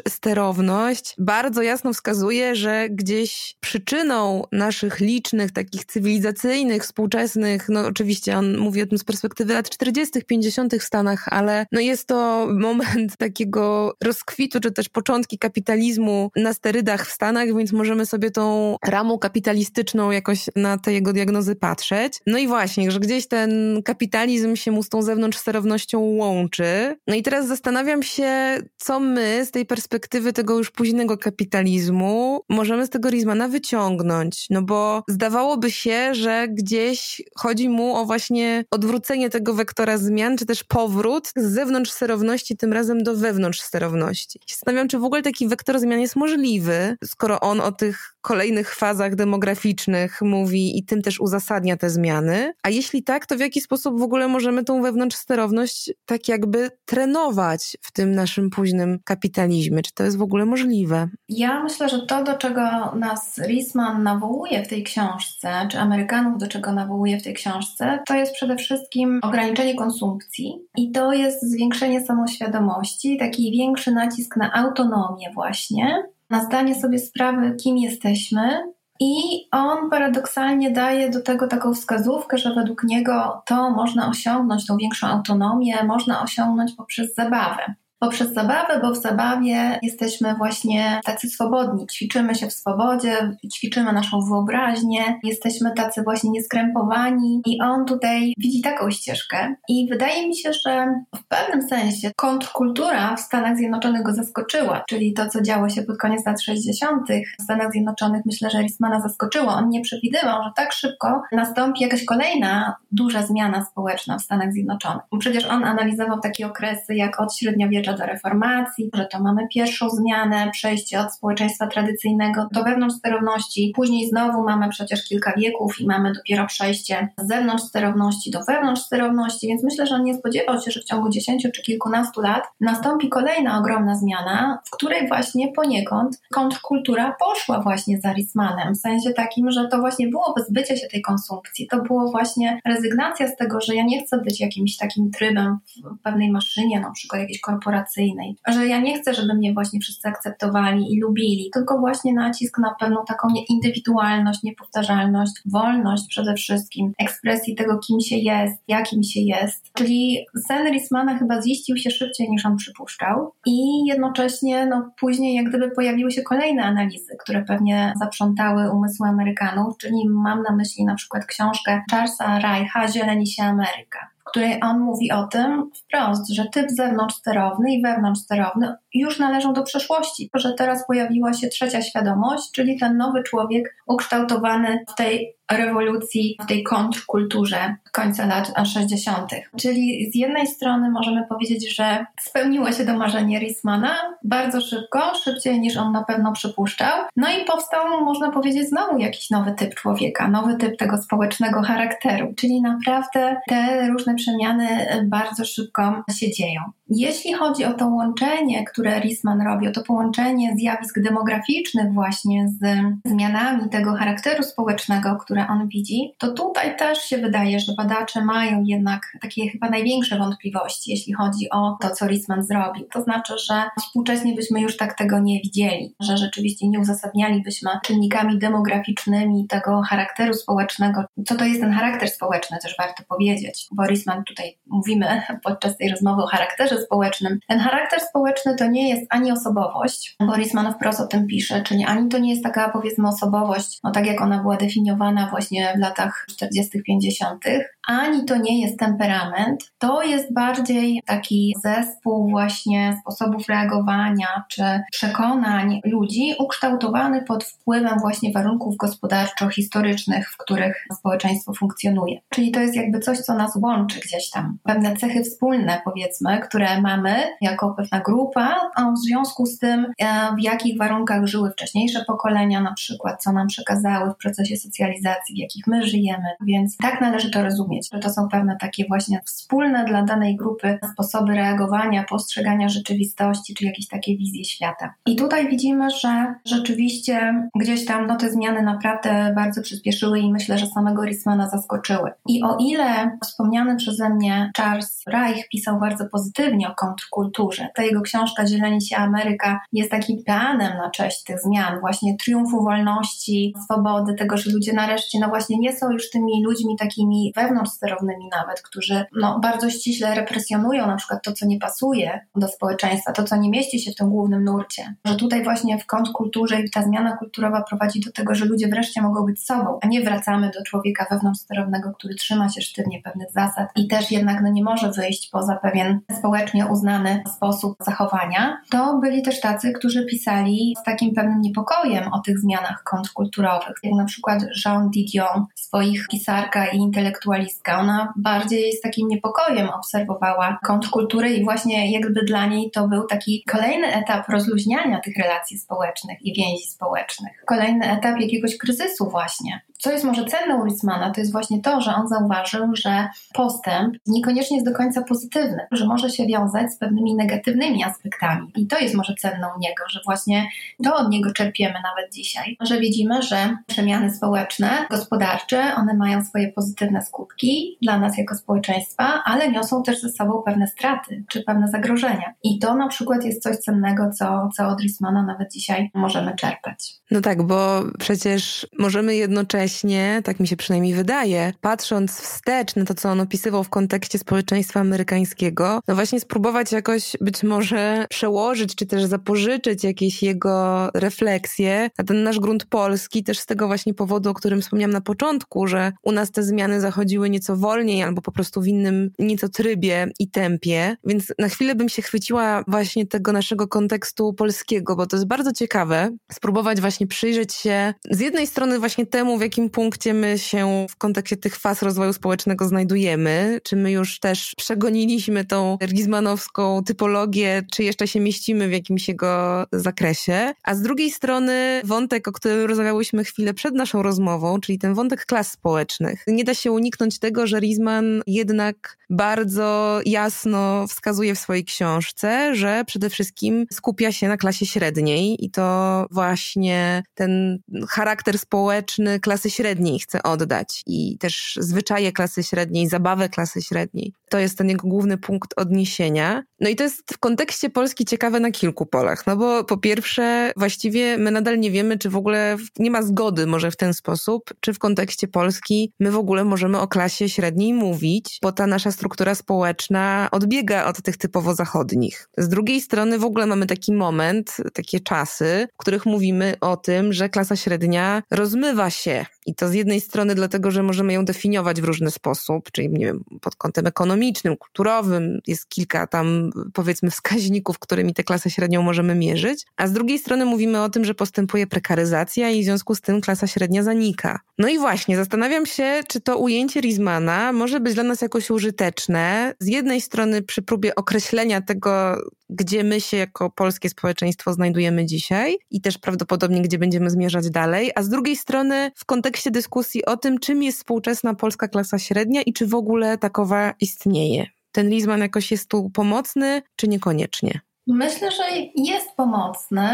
bardzo jasno wskazuje, że gdzieś przyczyną naszych licznych, takich cywilizacyjnych, współczesnych, no oczywiście on mówi o tym z perspektywy lat 40., 50. w Stanach, ale no jest to *laughs* moment takiego rozkwitu, czy też początki kapitalizmu na sterydach w Stanach, więc możemy sobie tą ramą kapitalistyczną jakoś na te jego diagnozy patrzeć. No i właśnie, że gdzieś ten kapitalizm się mu z tą zewnątrz sterownością łączy. No i teraz zastanawiam się, co my z tej perspektywy tego już późnego kapitalizmu możemy z tego Rizmana wyciągnąć? No bo zdawałoby się, że gdzieś chodzi mu o właśnie odwrócenie tego wektora zmian, czy też powrót z zewnątrz sterowności tym razem do wewnątrz sterowności. Zastanawiam, czy w ogóle taki wektor zmian jest możliwy, skoro on o tych kolejnych fazach demograficznych mówi i tym też uzasadnia te zmiany. A jeśli tak, to w jaki sposób w ogóle możemy tą wewnątrz sterowność tak jakby trenować w tym naszym późnym kapitalizmie? Czy to jest w ogóle możliwe? Ja myślę, że to, do czego nas Risman nawołuje w tej książce, czy Amerykanów do czego nawołuje w tej książce, to jest przede wszystkim ograniczenie konsumpcji i to jest zwiększenie samoświadomości, taki większy nacisk na autonomię właśnie, na zdanie sobie sprawy, kim jesteśmy. I on paradoksalnie daje do tego taką wskazówkę, że według niego to można osiągnąć, tą większą autonomię, można osiągnąć poprzez zabawę poprzez zabawę, bo w zabawie jesteśmy właśnie tacy swobodni. Ćwiczymy się w swobodzie, ćwiczymy naszą wyobraźnię, jesteśmy tacy właśnie nieskrępowani i on tutaj widzi taką ścieżkę. I wydaje mi się, że w pewnym sensie kontrkultura w Stanach Zjednoczonych go zaskoczyła, czyli to, co działo się pod koniec lat 60. w Stanach Zjednoczonych, myślę, że Rismana zaskoczyło. On nie przewidywał, że tak szybko nastąpi jakaś kolejna duża zmiana społeczna w Stanach Zjednoczonych. Przecież on analizował takie okresy jak od średniowiecza do reformacji, że to mamy pierwszą zmianę, przejście od społeczeństwa tradycyjnego do wewnątrz sterowności. Później znowu mamy przecież kilka wieków i mamy dopiero przejście z zewnątrz sterowności do wewnątrz sterowności, więc myślę, że on nie spodziewał się, że w ciągu 10 czy kilkunastu lat nastąpi kolejna ogromna zmiana, w której właśnie poniekąd kontrkultura poszła właśnie za Rismanem, w sensie takim, że to właśnie było wyzbycie się tej konsumpcji, to było właśnie rezygnacja z tego, że ja nie chcę być jakimś takim trybem w pewnej maszynie, na przykład jakiejś korporacji, korporacyjnej, że ja nie chcę, żeby mnie właśnie wszyscy akceptowali i lubili, tylko właśnie nacisk na pewną taką indywidualność, niepowtarzalność, wolność przede wszystkim, ekspresji tego, kim się jest, jakim się jest. Czyli sen Rismana chyba ziścił się szybciej niż on przypuszczał. I jednocześnie no, później jak gdyby pojawiły się kolejne analizy, które pewnie zaprzątały umysły Amerykanów, czyli mam na myśli na przykład książkę Charlesa Reicha Zieleni się Ameryka której on mówi o tym wprost, że typ zewnątrzsterowny i wewnątrzsterowny już należą do przeszłości, że teraz pojawiła się trzecia świadomość, czyli ten nowy człowiek ukształtowany w tej rewolucji, w tej kontrkulturze końca lat 60. Czyli z jednej strony możemy powiedzieć, że spełniło się to marzenie Rismana bardzo szybko, szybciej niż on na pewno przypuszczał. No i powstał, można powiedzieć, znowu jakiś nowy typ człowieka, nowy typ tego społecznego charakteru. Czyli naprawdę te różne przemiany bardzo szybko się dzieją. Jeśli chodzi o to łączenie, które Risman robi, o to połączenie zjawisk demograficznych właśnie z zmianami tego charakteru społecznego, które on widzi, to tutaj też się wydaje, że badacze mają jednak takie chyba największe wątpliwości, jeśli chodzi o to, co Risman zrobił. To znaczy, że współcześnie byśmy już tak tego nie widzieli, że rzeczywiście nie uzasadnialibyśmy czynnikami demograficznymi tego charakteru społecznego. Co to jest ten charakter społeczny, też warto powiedzieć, bo Risman tutaj mówimy *laughs* podczas tej rozmowy o charakterze społecznym. Ten charakter społeczny to nie jest ani osobowość, Borisman wprost o tym pisze, czyli ani to nie jest taka powiedzmy osobowość, no tak jak ona była definiowana właśnie w latach 40., 50., ani to nie jest temperament, to jest bardziej taki zespół właśnie sposobów reagowania czy przekonań ludzi ukształtowany pod wpływem właśnie warunków gospodarczo-historycznych, w których społeczeństwo funkcjonuje. Czyli to jest jakby coś, co nas łączy gdzieś tam. Pewne cechy wspólne, powiedzmy, które mamy jako pewna grupa, a w związku z tym, e, w jakich warunkach żyły wcześniejsze pokolenia, na przykład, co nam przekazały w procesie socjalizacji, w jakich my żyjemy. Więc tak należy to rozumieć że to są pewne takie właśnie wspólne dla danej grupy sposoby reagowania, postrzegania rzeczywistości, czy jakieś takie wizje świata. I tutaj widzimy, że rzeczywiście gdzieś tam no, te zmiany naprawdę bardzo przyspieszyły i myślę, że samego Rismana zaskoczyły. I o ile wspomniany przeze mnie Charles Reich pisał bardzo pozytywnie o kontrkulturze, ta jego książka Zieleni się Ameryka jest takim peanem na cześć tych zmian, właśnie triumfu wolności, swobody, tego, że ludzie nareszcie no właśnie nie są już tymi ludźmi takimi wewnątrz sterownymi nawet, którzy no, bardzo ściśle represjonują na przykład to, co nie pasuje do społeczeństwa, to, co nie mieści się w tym głównym nurcie. Że tutaj właśnie w kontrkulturze i ta zmiana kulturowa prowadzi do tego, że ludzie wreszcie mogą być sobą, a nie wracamy do człowieka wewnątrzsterownego, który trzyma się sztywnie pewnych zasad i też jednak no, nie może wyjść poza pewien społeczny społecznie uznany sposób zachowania, to byli też tacy, którzy pisali z takim pewnym niepokojem o tych zmianach kontrkulturowych. Jak na przykład Jean Didion, swoich pisarka i intelektualistka. Ona bardziej z takim niepokojem obserwowała kontrkulturę i właśnie jakby dla niej to był taki kolejny etap rozluźniania tych relacji społecznych i więzi społecznych. Kolejny etap jakiegoś kryzysu właśnie co jest może cenne u Ritzmana, to jest właśnie to, że on zauważył, że postęp niekoniecznie jest do końca pozytywny, że może się wiązać z pewnymi negatywnymi aspektami. I to jest może cenne u niego, że właśnie to od niego czerpiemy nawet dzisiaj, że widzimy, że przemiany społeczne, gospodarcze, one mają swoje pozytywne skutki dla nas jako społeczeństwa, ale niosą też ze sobą pewne straty czy pewne zagrożenia. I to na przykład jest coś cennego, co, co od Ritzmana nawet dzisiaj możemy czerpać. No tak, bo przecież możemy jednocześnie jednocześnie, tak mi się przynajmniej wydaje, patrząc wstecz na to, co on opisywał w kontekście społeczeństwa amerykańskiego, no właśnie spróbować jakoś być może przełożyć, czy też zapożyczyć jakieś jego refleksje na ten nasz grunt polski, też z tego właśnie powodu, o którym wspomniałam na początku, że u nas te zmiany zachodziły nieco wolniej albo po prostu w innym nieco trybie i tempie, więc na chwilę bym się chwyciła właśnie tego naszego kontekstu polskiego, bo to jest bardzo ciekawe, spróbować właśnie przyjrzeć się z jednej strony właśnie temu, w jaki jakim punkcie my się w kontekście tych faz rozwoju społecznego znajdujemy? Czy my już też przegoniliśmy tą Gizmanowską typologię, czy jeszcze się mieścimy w jakimś jego zakresie? A z drugiej strony wątek, o którym rozmawiałyśmy chwilę przed naszą rozmową, czyli ten wątek klas społecznych. Nie da się uniknąć tego, że Rizman jednak bardzo jasno wskazuje w swojej książce, że przede wszystkim skupia się na klasie średniej i to właśnie ten charakter społeczny klasy klasy średniej chce oddać i też zwyczaje klasy średniej, zabawę klasy średniej. To jest ten jego główny punkt odniesienia. No i to jest w kontekście Polski ciekawe na kilku polach, no bo po pierwsze właściwie my nadal nie wiemy, czy w ogóle nie ma zgody może w ten sposób, czy w kontekście Polski my w ogóle możemy o klasie średniej mówić, bo ta nasza struktura społeczna odbiega od tych typowo zachodnich. Z drugiej strony w ogóle mamy taki moment, takie czasy, w których mówimy o tym, że klasa średnia rozmywa się i to z jednej strony dlatego, że możemy ją definiować w różny sposób, czyli nie wiem, pod kątem ekonomicznym, kulturowym, jest kilka tam powiedzmy wskaźników, którymi tę klasę średnią możemy mierzyć, a z drugiej strony mówimy o tym, że postępuje prekaryzacja i w związku z tym klasa średnia zanika. No i właśnie, zastanawiam się, czy to ujęcie Rizmana może być dla nas jakoś użyteczne. Z jednej strony przy próbie określenia tego, gdzie my się jako polskie społeczeństwo znajdujemy dzisiaj i też prawdopodobnie gdzie będziemy zmierzać dalej, a z drugiej strony w kontekście dyskusji o tym, czym jest współczesna polska klasa średnia i czy w ogóle takowa istnieje. Ten Lizman jakoś jest tu pomocny, czy niekoniecznie? Myślę, że jest pomocny,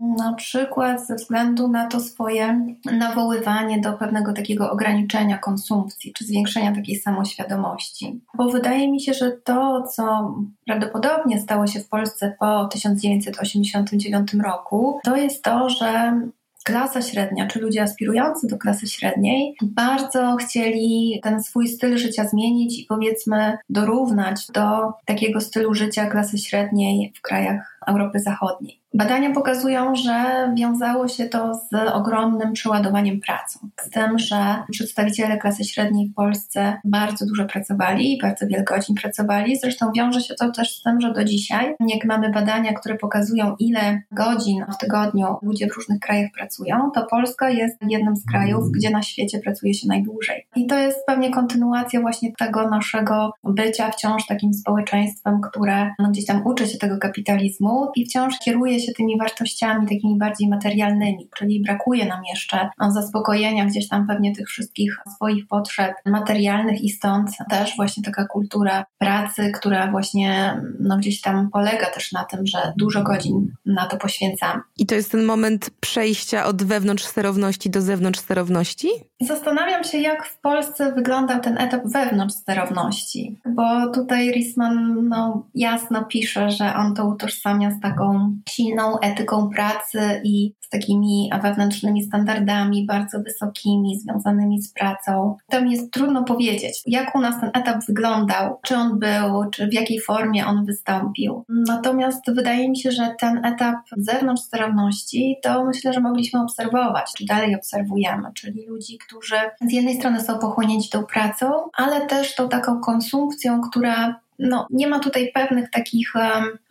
na przykład ze względu na to swoje nawoływanie do pewnego takiego ograniczenia konsumpcji, czy zwiększenia takiej samoświadomości. Bo wydaje mi się, że to, co prawdopodobnie stało się w Polsce po 1989 roku, to jest to, że klasa średnia, czy ludzie aspirujący do klasy średniej, bardzo chcieli ten swój styl życia zmienić i powiedzmy dorównać do takiego stylu życia klasy średniej w krajach Europy Zachodniej. Badania pokazują, że wiązało się to z ogromnym przeładowaniem pracą. Z tym, że przedstawiciele klasy średniej w Polsce bardzo dużo pracowali, bardzo wiele godzin pracowali. Zresztą wiąże się to też z tym, że do dzisiaj, jak mamy badania, które pokazują, ile godzin w tygodniu ludzie w różnych krajach pracują, to Polska jest jednym z krajów, gdzie na świecie pracuje się najdłużej. I to jest pewnie kontynuacja właśnie tego naszego bycia wciąż takim społeczeństwem, które no, gdzieś tam uczy się tego kapitalizmu i wciąż kieruje się się tymi wartościami takimi bardziej materialnymi, czyli brakuje nam jeszcze zaspokojenia gdzieś tam pewnie tych wszystkich swoich potrzeb materialnych i stąd też właśnie taka kultura pracy, która właśnie no, gdzieś tam polega też na tym, że dużo godzin na to poświęcamy. I to jest ten moment przejścia od wewnątrz sterowności do zewnątrz sterowności? Zastanawiam się, jak w Polsce wyglądał ten etap wewnątrz sterowności, bo tutaj Risman no, jasno pisze, że on to utożsamia z taką silną etyką pracy i z takimi wewnętrznymi standardami bardzo wysokimi, związanymi z pracą. To mi jest trudno powiedzieć, jak u nas ten etap wyglądał, czy on był, czy w jakiej formie on wystąpił. Natomiast wydaje mi się, że ten etap zewnątrz sterowności to myślę, że mogliśmy obserwować, czy dalej obserwujemy, czyli ludzi, którzy z jednej strony są pochłonięci tą pracą, ale też tą taką konsumpcją, która no, nie ma tutaj pewnych takich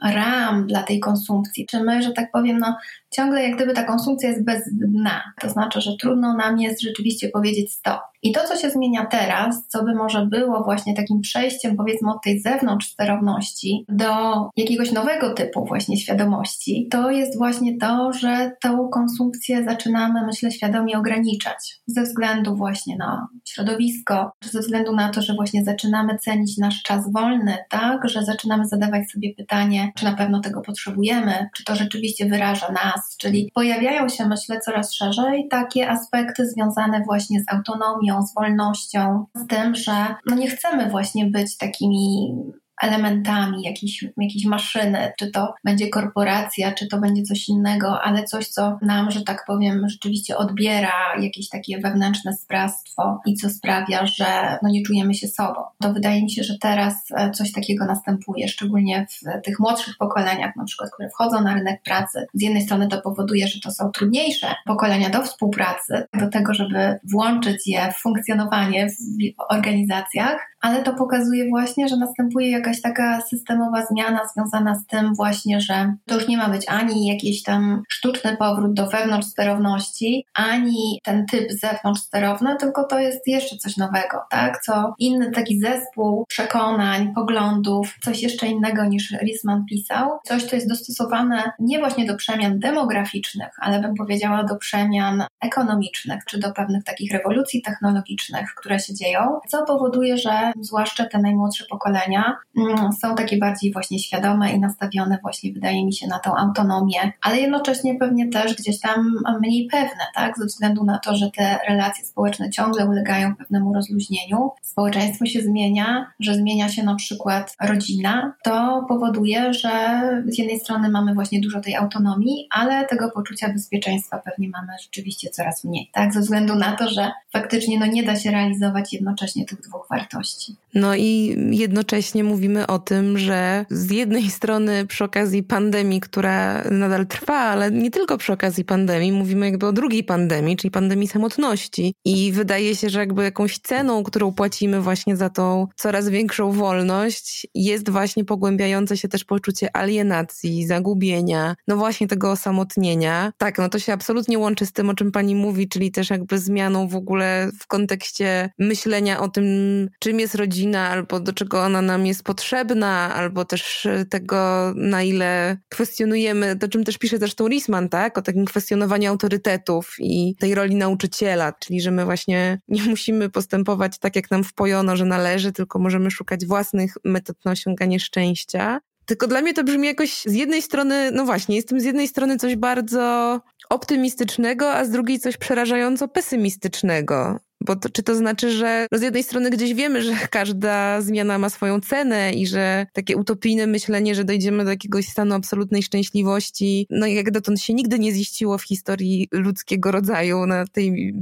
ram dla tej konsumpcji. Czy my, że tak powiem, no, ciągle jak gdyby ta konsumpcja jest bez dna. To znaczy, że trudno nam jest rzeczywiście powiedzieć stop. I to, co się zmienia teraz, co by może było właśnie takim przejściem, powiedzmy, od tej zewnątrz sterowności do jakiegoś nowego typu właśnie świadomości, to jest właśnie to, że tą konsumpcję zaczynamy, myślę, świadomie ograniczać ze względu właśnie na środowisko, czy ze względu na to, że właśnie zaczynamy cenić nasz czas wolny, tak, że zaczynamy zadawać sobie pytanie, czy na pewno tego potrzebujemy, czy to rzeczywiście wyraża nas, czyli pojawiają się, myślę, coraz szerzej takie aspekty związane właśnie z autonomią, z wolnością, z tym, że no nie chcemy właśnie być takimi elementami jakiejś, jakiejś maszyny, czy to będzie korporacja, czy to będzie coś innego, ale coś, co nam, że tak powiem, rzeczywiście odbiera jakieś takie wewnętrzne sprawstwo i co sprawia, że no nie czujemy się sobą. To wydaje mi się, że teraz e, coś takiego następuje, szczególnie w tych młodszych pokoleniach, na przykład, które wchodzą na rynek pracy. Z jednej strony to powoduje, że to są trudniejsze pokolenia do współpracy, do tego, żeby włączyć je w funkcjonowanie w organizacjach, ale to pokazuje właśnie, że następuje jakaś taka systemowa zmiana związana z tym właśnie, że to już nie ma być ani jakiś tam sztuczny powrót do wewnątrz sterowności, ani ten typ zewnątrz sterowny, tylko to jest jeszcze coś nowego, tak? Co inny taki zespół przekonań, poglądów, coś jeszcze innego niż Risman pisał. Coś, co jest dostosowane nie właśnie do przemian demograficznych, ale bym powiedziała do przemian ekonomicznych, czy do pewnych takich rewolucji technologicznych, które się dzieją, co powoduje, że zwłaszcza te najmłodsze pokolenia, mm, są takie bardziej właśnie świadome i nastawione właśnie, wydaje mi się, na tą autonomię, ale jednocześnie pewnie też gdzieś tam mniej pewne, tak, ze względu na to, że te relacje społeczne ciągle ulegają pewnemu rozluźnieniu. Społeczeństwo się zmienia, że zmienia się na przykład rodzina, to powoduje, że z jednej strony mamy właśnie dużo tej autonomii, ale tego poczucia bezpieczeństwa pewnie mamy rzeczywiście coraz mniej, tak, ze względu na to, że faktycznie no nie da się realizować jednocześnie tych dwóch wartości. No i jednocześnie mówimy o tym, że z jednej strony przy okazji pandemii, która nadal trwa, ale nie tylko przy okazji pandemii, mówimy jakby o drugiej pandemii, czyli pandemii samotności. I wydaje się, że jakby jakąś ceną, którą płacimy właśnie za tą coraz większą wolność, jest właśnie pogłębiające się też poczucie alienacji, zagubienia, no właśnie tego osamotnienia. Tak, no to się absolutnie łączy z tym, o czym pani mówi, czyli też jakby zmianą w ogóle w kontekście myślenia o tym, czym jest rodzina, albo do czego ona nam jest potrzebna, albo też tego, na ile kwestionujemy, to czym też pisze zresztą Risman, tak? O takim kwestionowaniu autorytetów i tej roli nauczyciela, czyli że my właśnie nie musimy postępować tak, jak nam wpojono, że należy, tylko możemy szukać własnych metod na osiąganie szczęścia. Tylko dla mnie to brzmi jakoś z jednej strony, no właśnie, jestem z jednej strony coś bardzo optymistycznego, a z drugiej coś przerażająco pesymistycznego. Bo to, czy to znaczy, że no z jednej strony gdzieś wiemy, że każda zmiana ma swoją cenę i że takie utopijne myślenie, że dojdziemy do jakiegoś stanu absolutnej szczęśliwości, no jak dotąd się nigdy nie ziściło w historii ludzkiego rodzaju na tej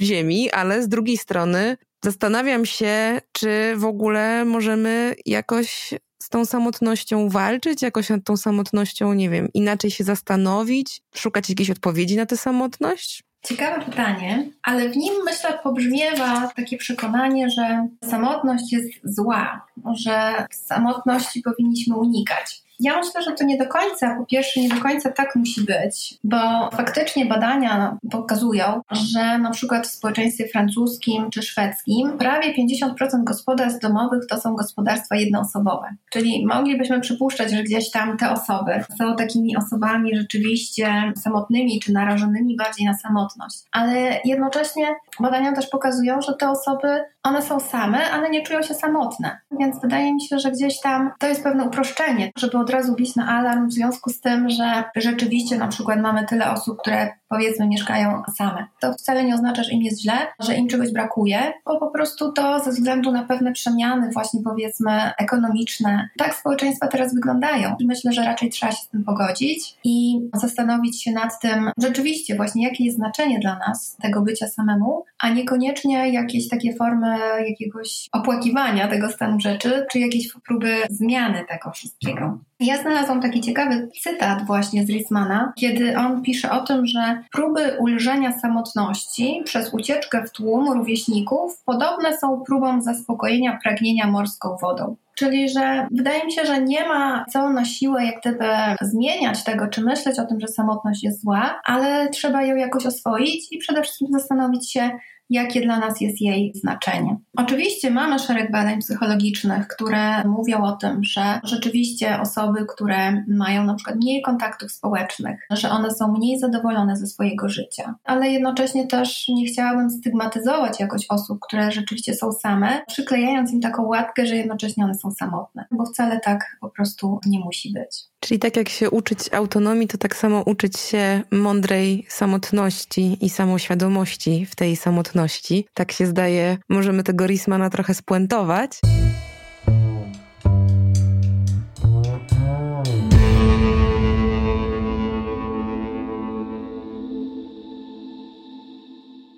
ziemi, ale z drugiej strony zastanawiam się, czy w ogóle możemy jakoś z tą samotnością walczyć, jakoś nad tą samotnością, nie wiem, inaczej się zastanowić, szukać jakiejś odpowiedzi na tę samotność? Ciekawe pytanie, ale w nim myślę pobrzmiewa takie przekonanie, że samotność jest zła, że samotności powinniśmy unikać. Ja myślę, że to nie do końca, po pierwsze, nie do końca tak musi być, bo faktycznie badania pokazują, że na przykład w społeczeństwie francuskim czy szwedzkim prawie 50% gospodarstw domowych to są gospodarstwa jednoosobowe. Czyli moglibyśmy przypuszczać, że gdzieś tam te osoby są takimi osobami rzeczywiście samotnymi czy narażonymi bardziej na samotność. Ale jednocześnie badania też pokazują, że te osoby, one są same, ale nie czują się samotne. Więc wydaje mi się, że gdzieś tam to jest pewne uproszczenie, żeby od razu bić na alarm w związku z tym, że rzeczywiście na przykład mamy tyle osób, które powiedzmy mieszkają same. To wcale nie oznacza, że im jest źle, że im czegoś brakuje, bo po prostu to ze względu na pewne przemiany właśnie powiedzmy ekonomiczne, tak społeczeństwa teraz wyglądają. Myślę, że raczej trzeba się z tym pogodzić i zastanowić się nad tym rzeczywiście właśnie jakie jest znaczenie dla nas tego bycia samemu, a niekoniecznie jakieś takie formy jakiegoś opłakiwania tego stanu rzeczy, czy jakieś próby zmiany tego wszystkiego. Ja znalazłam taki ciekawy cytat właśnie z Rismana, kiedy on pisze o tym, że próby ulżenia samotności przez ucieczkę w tłum rówieśników podobne są próbom zaspokojenia pragnienia morską wodą. Czyli, że wydaje mi się, że nie ma co na siłę jak gdyby zmieniać tego, czy myśleć o tym, że samotność jest zła, ale trzeba ją jakoś oswoić i przede wszystkim zastanowić się, jakie dla nas jest jej znaczenie. Oczywiście mamy szereg badań psychologicznych, które mówią o tym, że rzeczywiście osoby, które mają na przykład mniej kontaktów społecznych, że one są mniej zadowolone ze swojego życia, ale jednocześnie też nie chciałabym stygmatyzować jakoś osób, które rzeczywiście są same, przyklejając im taką łatkę, że jednocześnie one są samotne, bo wcale tak po prostu nie musi być. Czyli tak jak się uczyć autonomii, to tak samo uczyć się mądrej samotności i samoświadomości w tej samotności. Tak się zdaje, możemy tego Rismana trochę spuentować.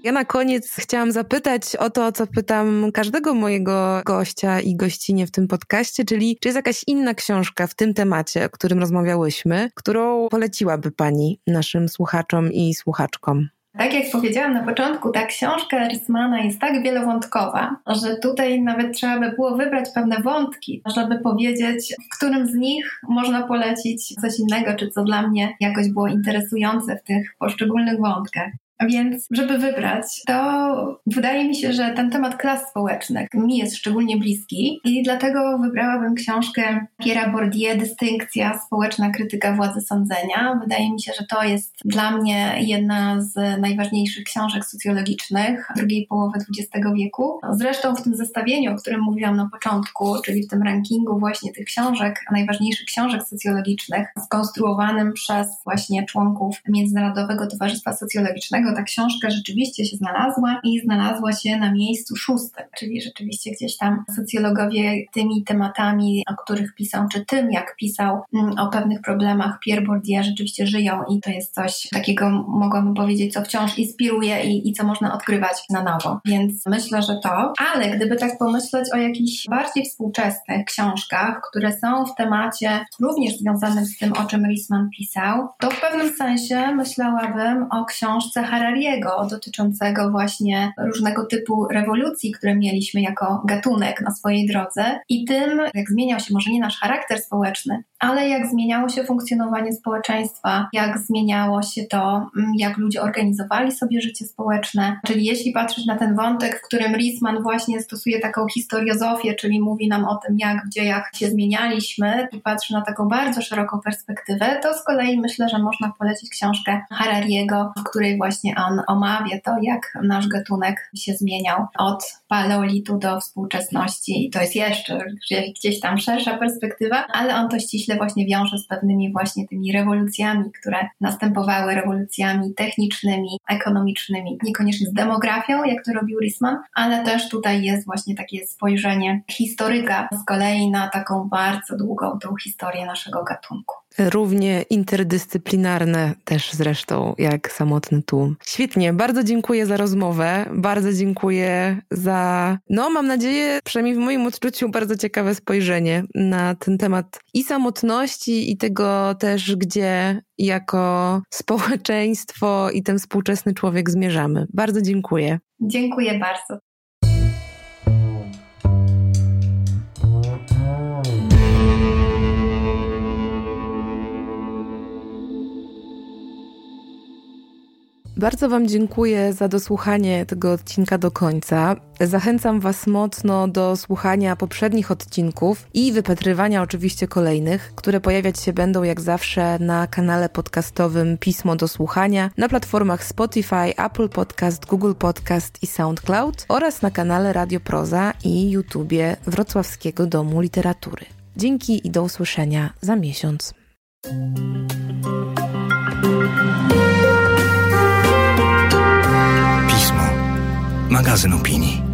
Ja na koniec chciałam zapytać o to, co pytam każdego mojego gościa i gościnie w tym podcaście, czyli czy jest jakaś inna książka w tym temacie, o którym rozmawiałyśmy, którą poleciłaby Pani naszym słuchaczom i słuchaczkom? Tak jak powiedziałam na początku, ta książka Rismana jest tak wielowątkowa, że tutaj nawet trzeba by było wybrać pewne wątki, żeby powiedzieć, w którym z nich można polecić coś innego, czy co dla mnie jakoś było interesujące w tych poszczególnych wątkach. Więc, żeby wybrać, to wydaje mi się, że ten temat klas społecznych mi jest szczególnie bliski i dlatego wybrałabym książkę Pierre'a Bourdieu Dystynkcja społeczna krytyka władzy sądzenia. Wydaje mi się, że to jest dla mnie jedna z najważniejszych książek socjologicznych drugiej połowy XX wieku. Zresztą w tym zestawieniu, o którym mówiłam na początku, czyli w tym rankingu właśnie tych książek, najważniejszych książek socjologicznych, skonstruowanym przez właśnie członków Międzynarodowego Towarzystwa Socjologicznego, ta książka rzeczywiście się znalazła i znalazła się na miejscu szóstym, czyli rzeczywiście gdzieś tam socjologowie tymi tematami, o których pisał, czy tym, jak pisał mm, o pewnych problemach Pierre Bourdieu rzeczywiście żyją i to jest coś takiego, mogłabym powiedzieć, co wciąż inspiruje i, i co można odkrywać na nowo. Więc myślę, że to. Ale gdyby tak pomyśleć o jakichś bardziej współczesnych książkach, które są w temacie również związanym z tym, o czym Risman pisał, to w pewnym sensie myślałabym o książce Harariego dotyczącego właśnie różnego typu rewolucji, które mieliśmy jako gatunek na swojej drodze i tym, jak zmieniał się może nie nasz charakter społeczny, ale jak zmieniało się funkcjonowanie społeczeństwa, jak zmieniało się to, mm, jak ludzie organizowali sobie życie społeczne. Czyli jeśli patrzeć na ten wątek, w którym Risman właśnie stosuje taką historiozofię, czyli mówi nam o tym, jak w dziejach się zmienialiśmy i patrzy na taką bardzo szeroką perspektywę, to z kolei myślę, że można polecić książkę Harariego, w której właśnie on omawia to, jak nasz gatunek się zmieniał od paleolitu do współczesności. I to jest jeszcze gdzieś tam szersza perspektywa, ale on to ściśle właśnie wiąże z pewnymi właśnie tymi rewolucjami, które następowały rewolucjami technicznymi, ekonomicznymi, niekoniecznie z demografią, jak to robił Risman, ale też tutaj jest właśnie takie spojrzenie historyka z kolei na taką bardzo długą tą historię naszego gatunku. Równie interdyscyplinarne też zresztą jak samotny tłum. Świetnie, bardzo dziękuję za rozmowę, bardzo dziękuję za, no mam nadzieję, przynajmniej w moim odczuciu, bardzo ciekawe spojrzenie na ten temat i samotności, i tego też, gdzie jako społeczeństwo i ten współczesny człowiek zmierzamy. Bardzo dziękuję. Dziękuję bardzo. Bardzo Wam dziękuję za dosłuchanie tego odcinka do końca. Zachęcam Was mocno do słuchania poprzednich odcinków i wypatrywania oczywiście kolejnych, które pojawiać się będą jak zawsze na kanale podcastowym Pismo do Słuchania, na platformach Spotify, Apple Podcast, Google Podcast i SoundCloud oraz na kanale Radio Proza i YouTubie Wrocławskiego Domu Literatury. Dzięki i do usłyszenia za miesiąc. Magazyn opinii.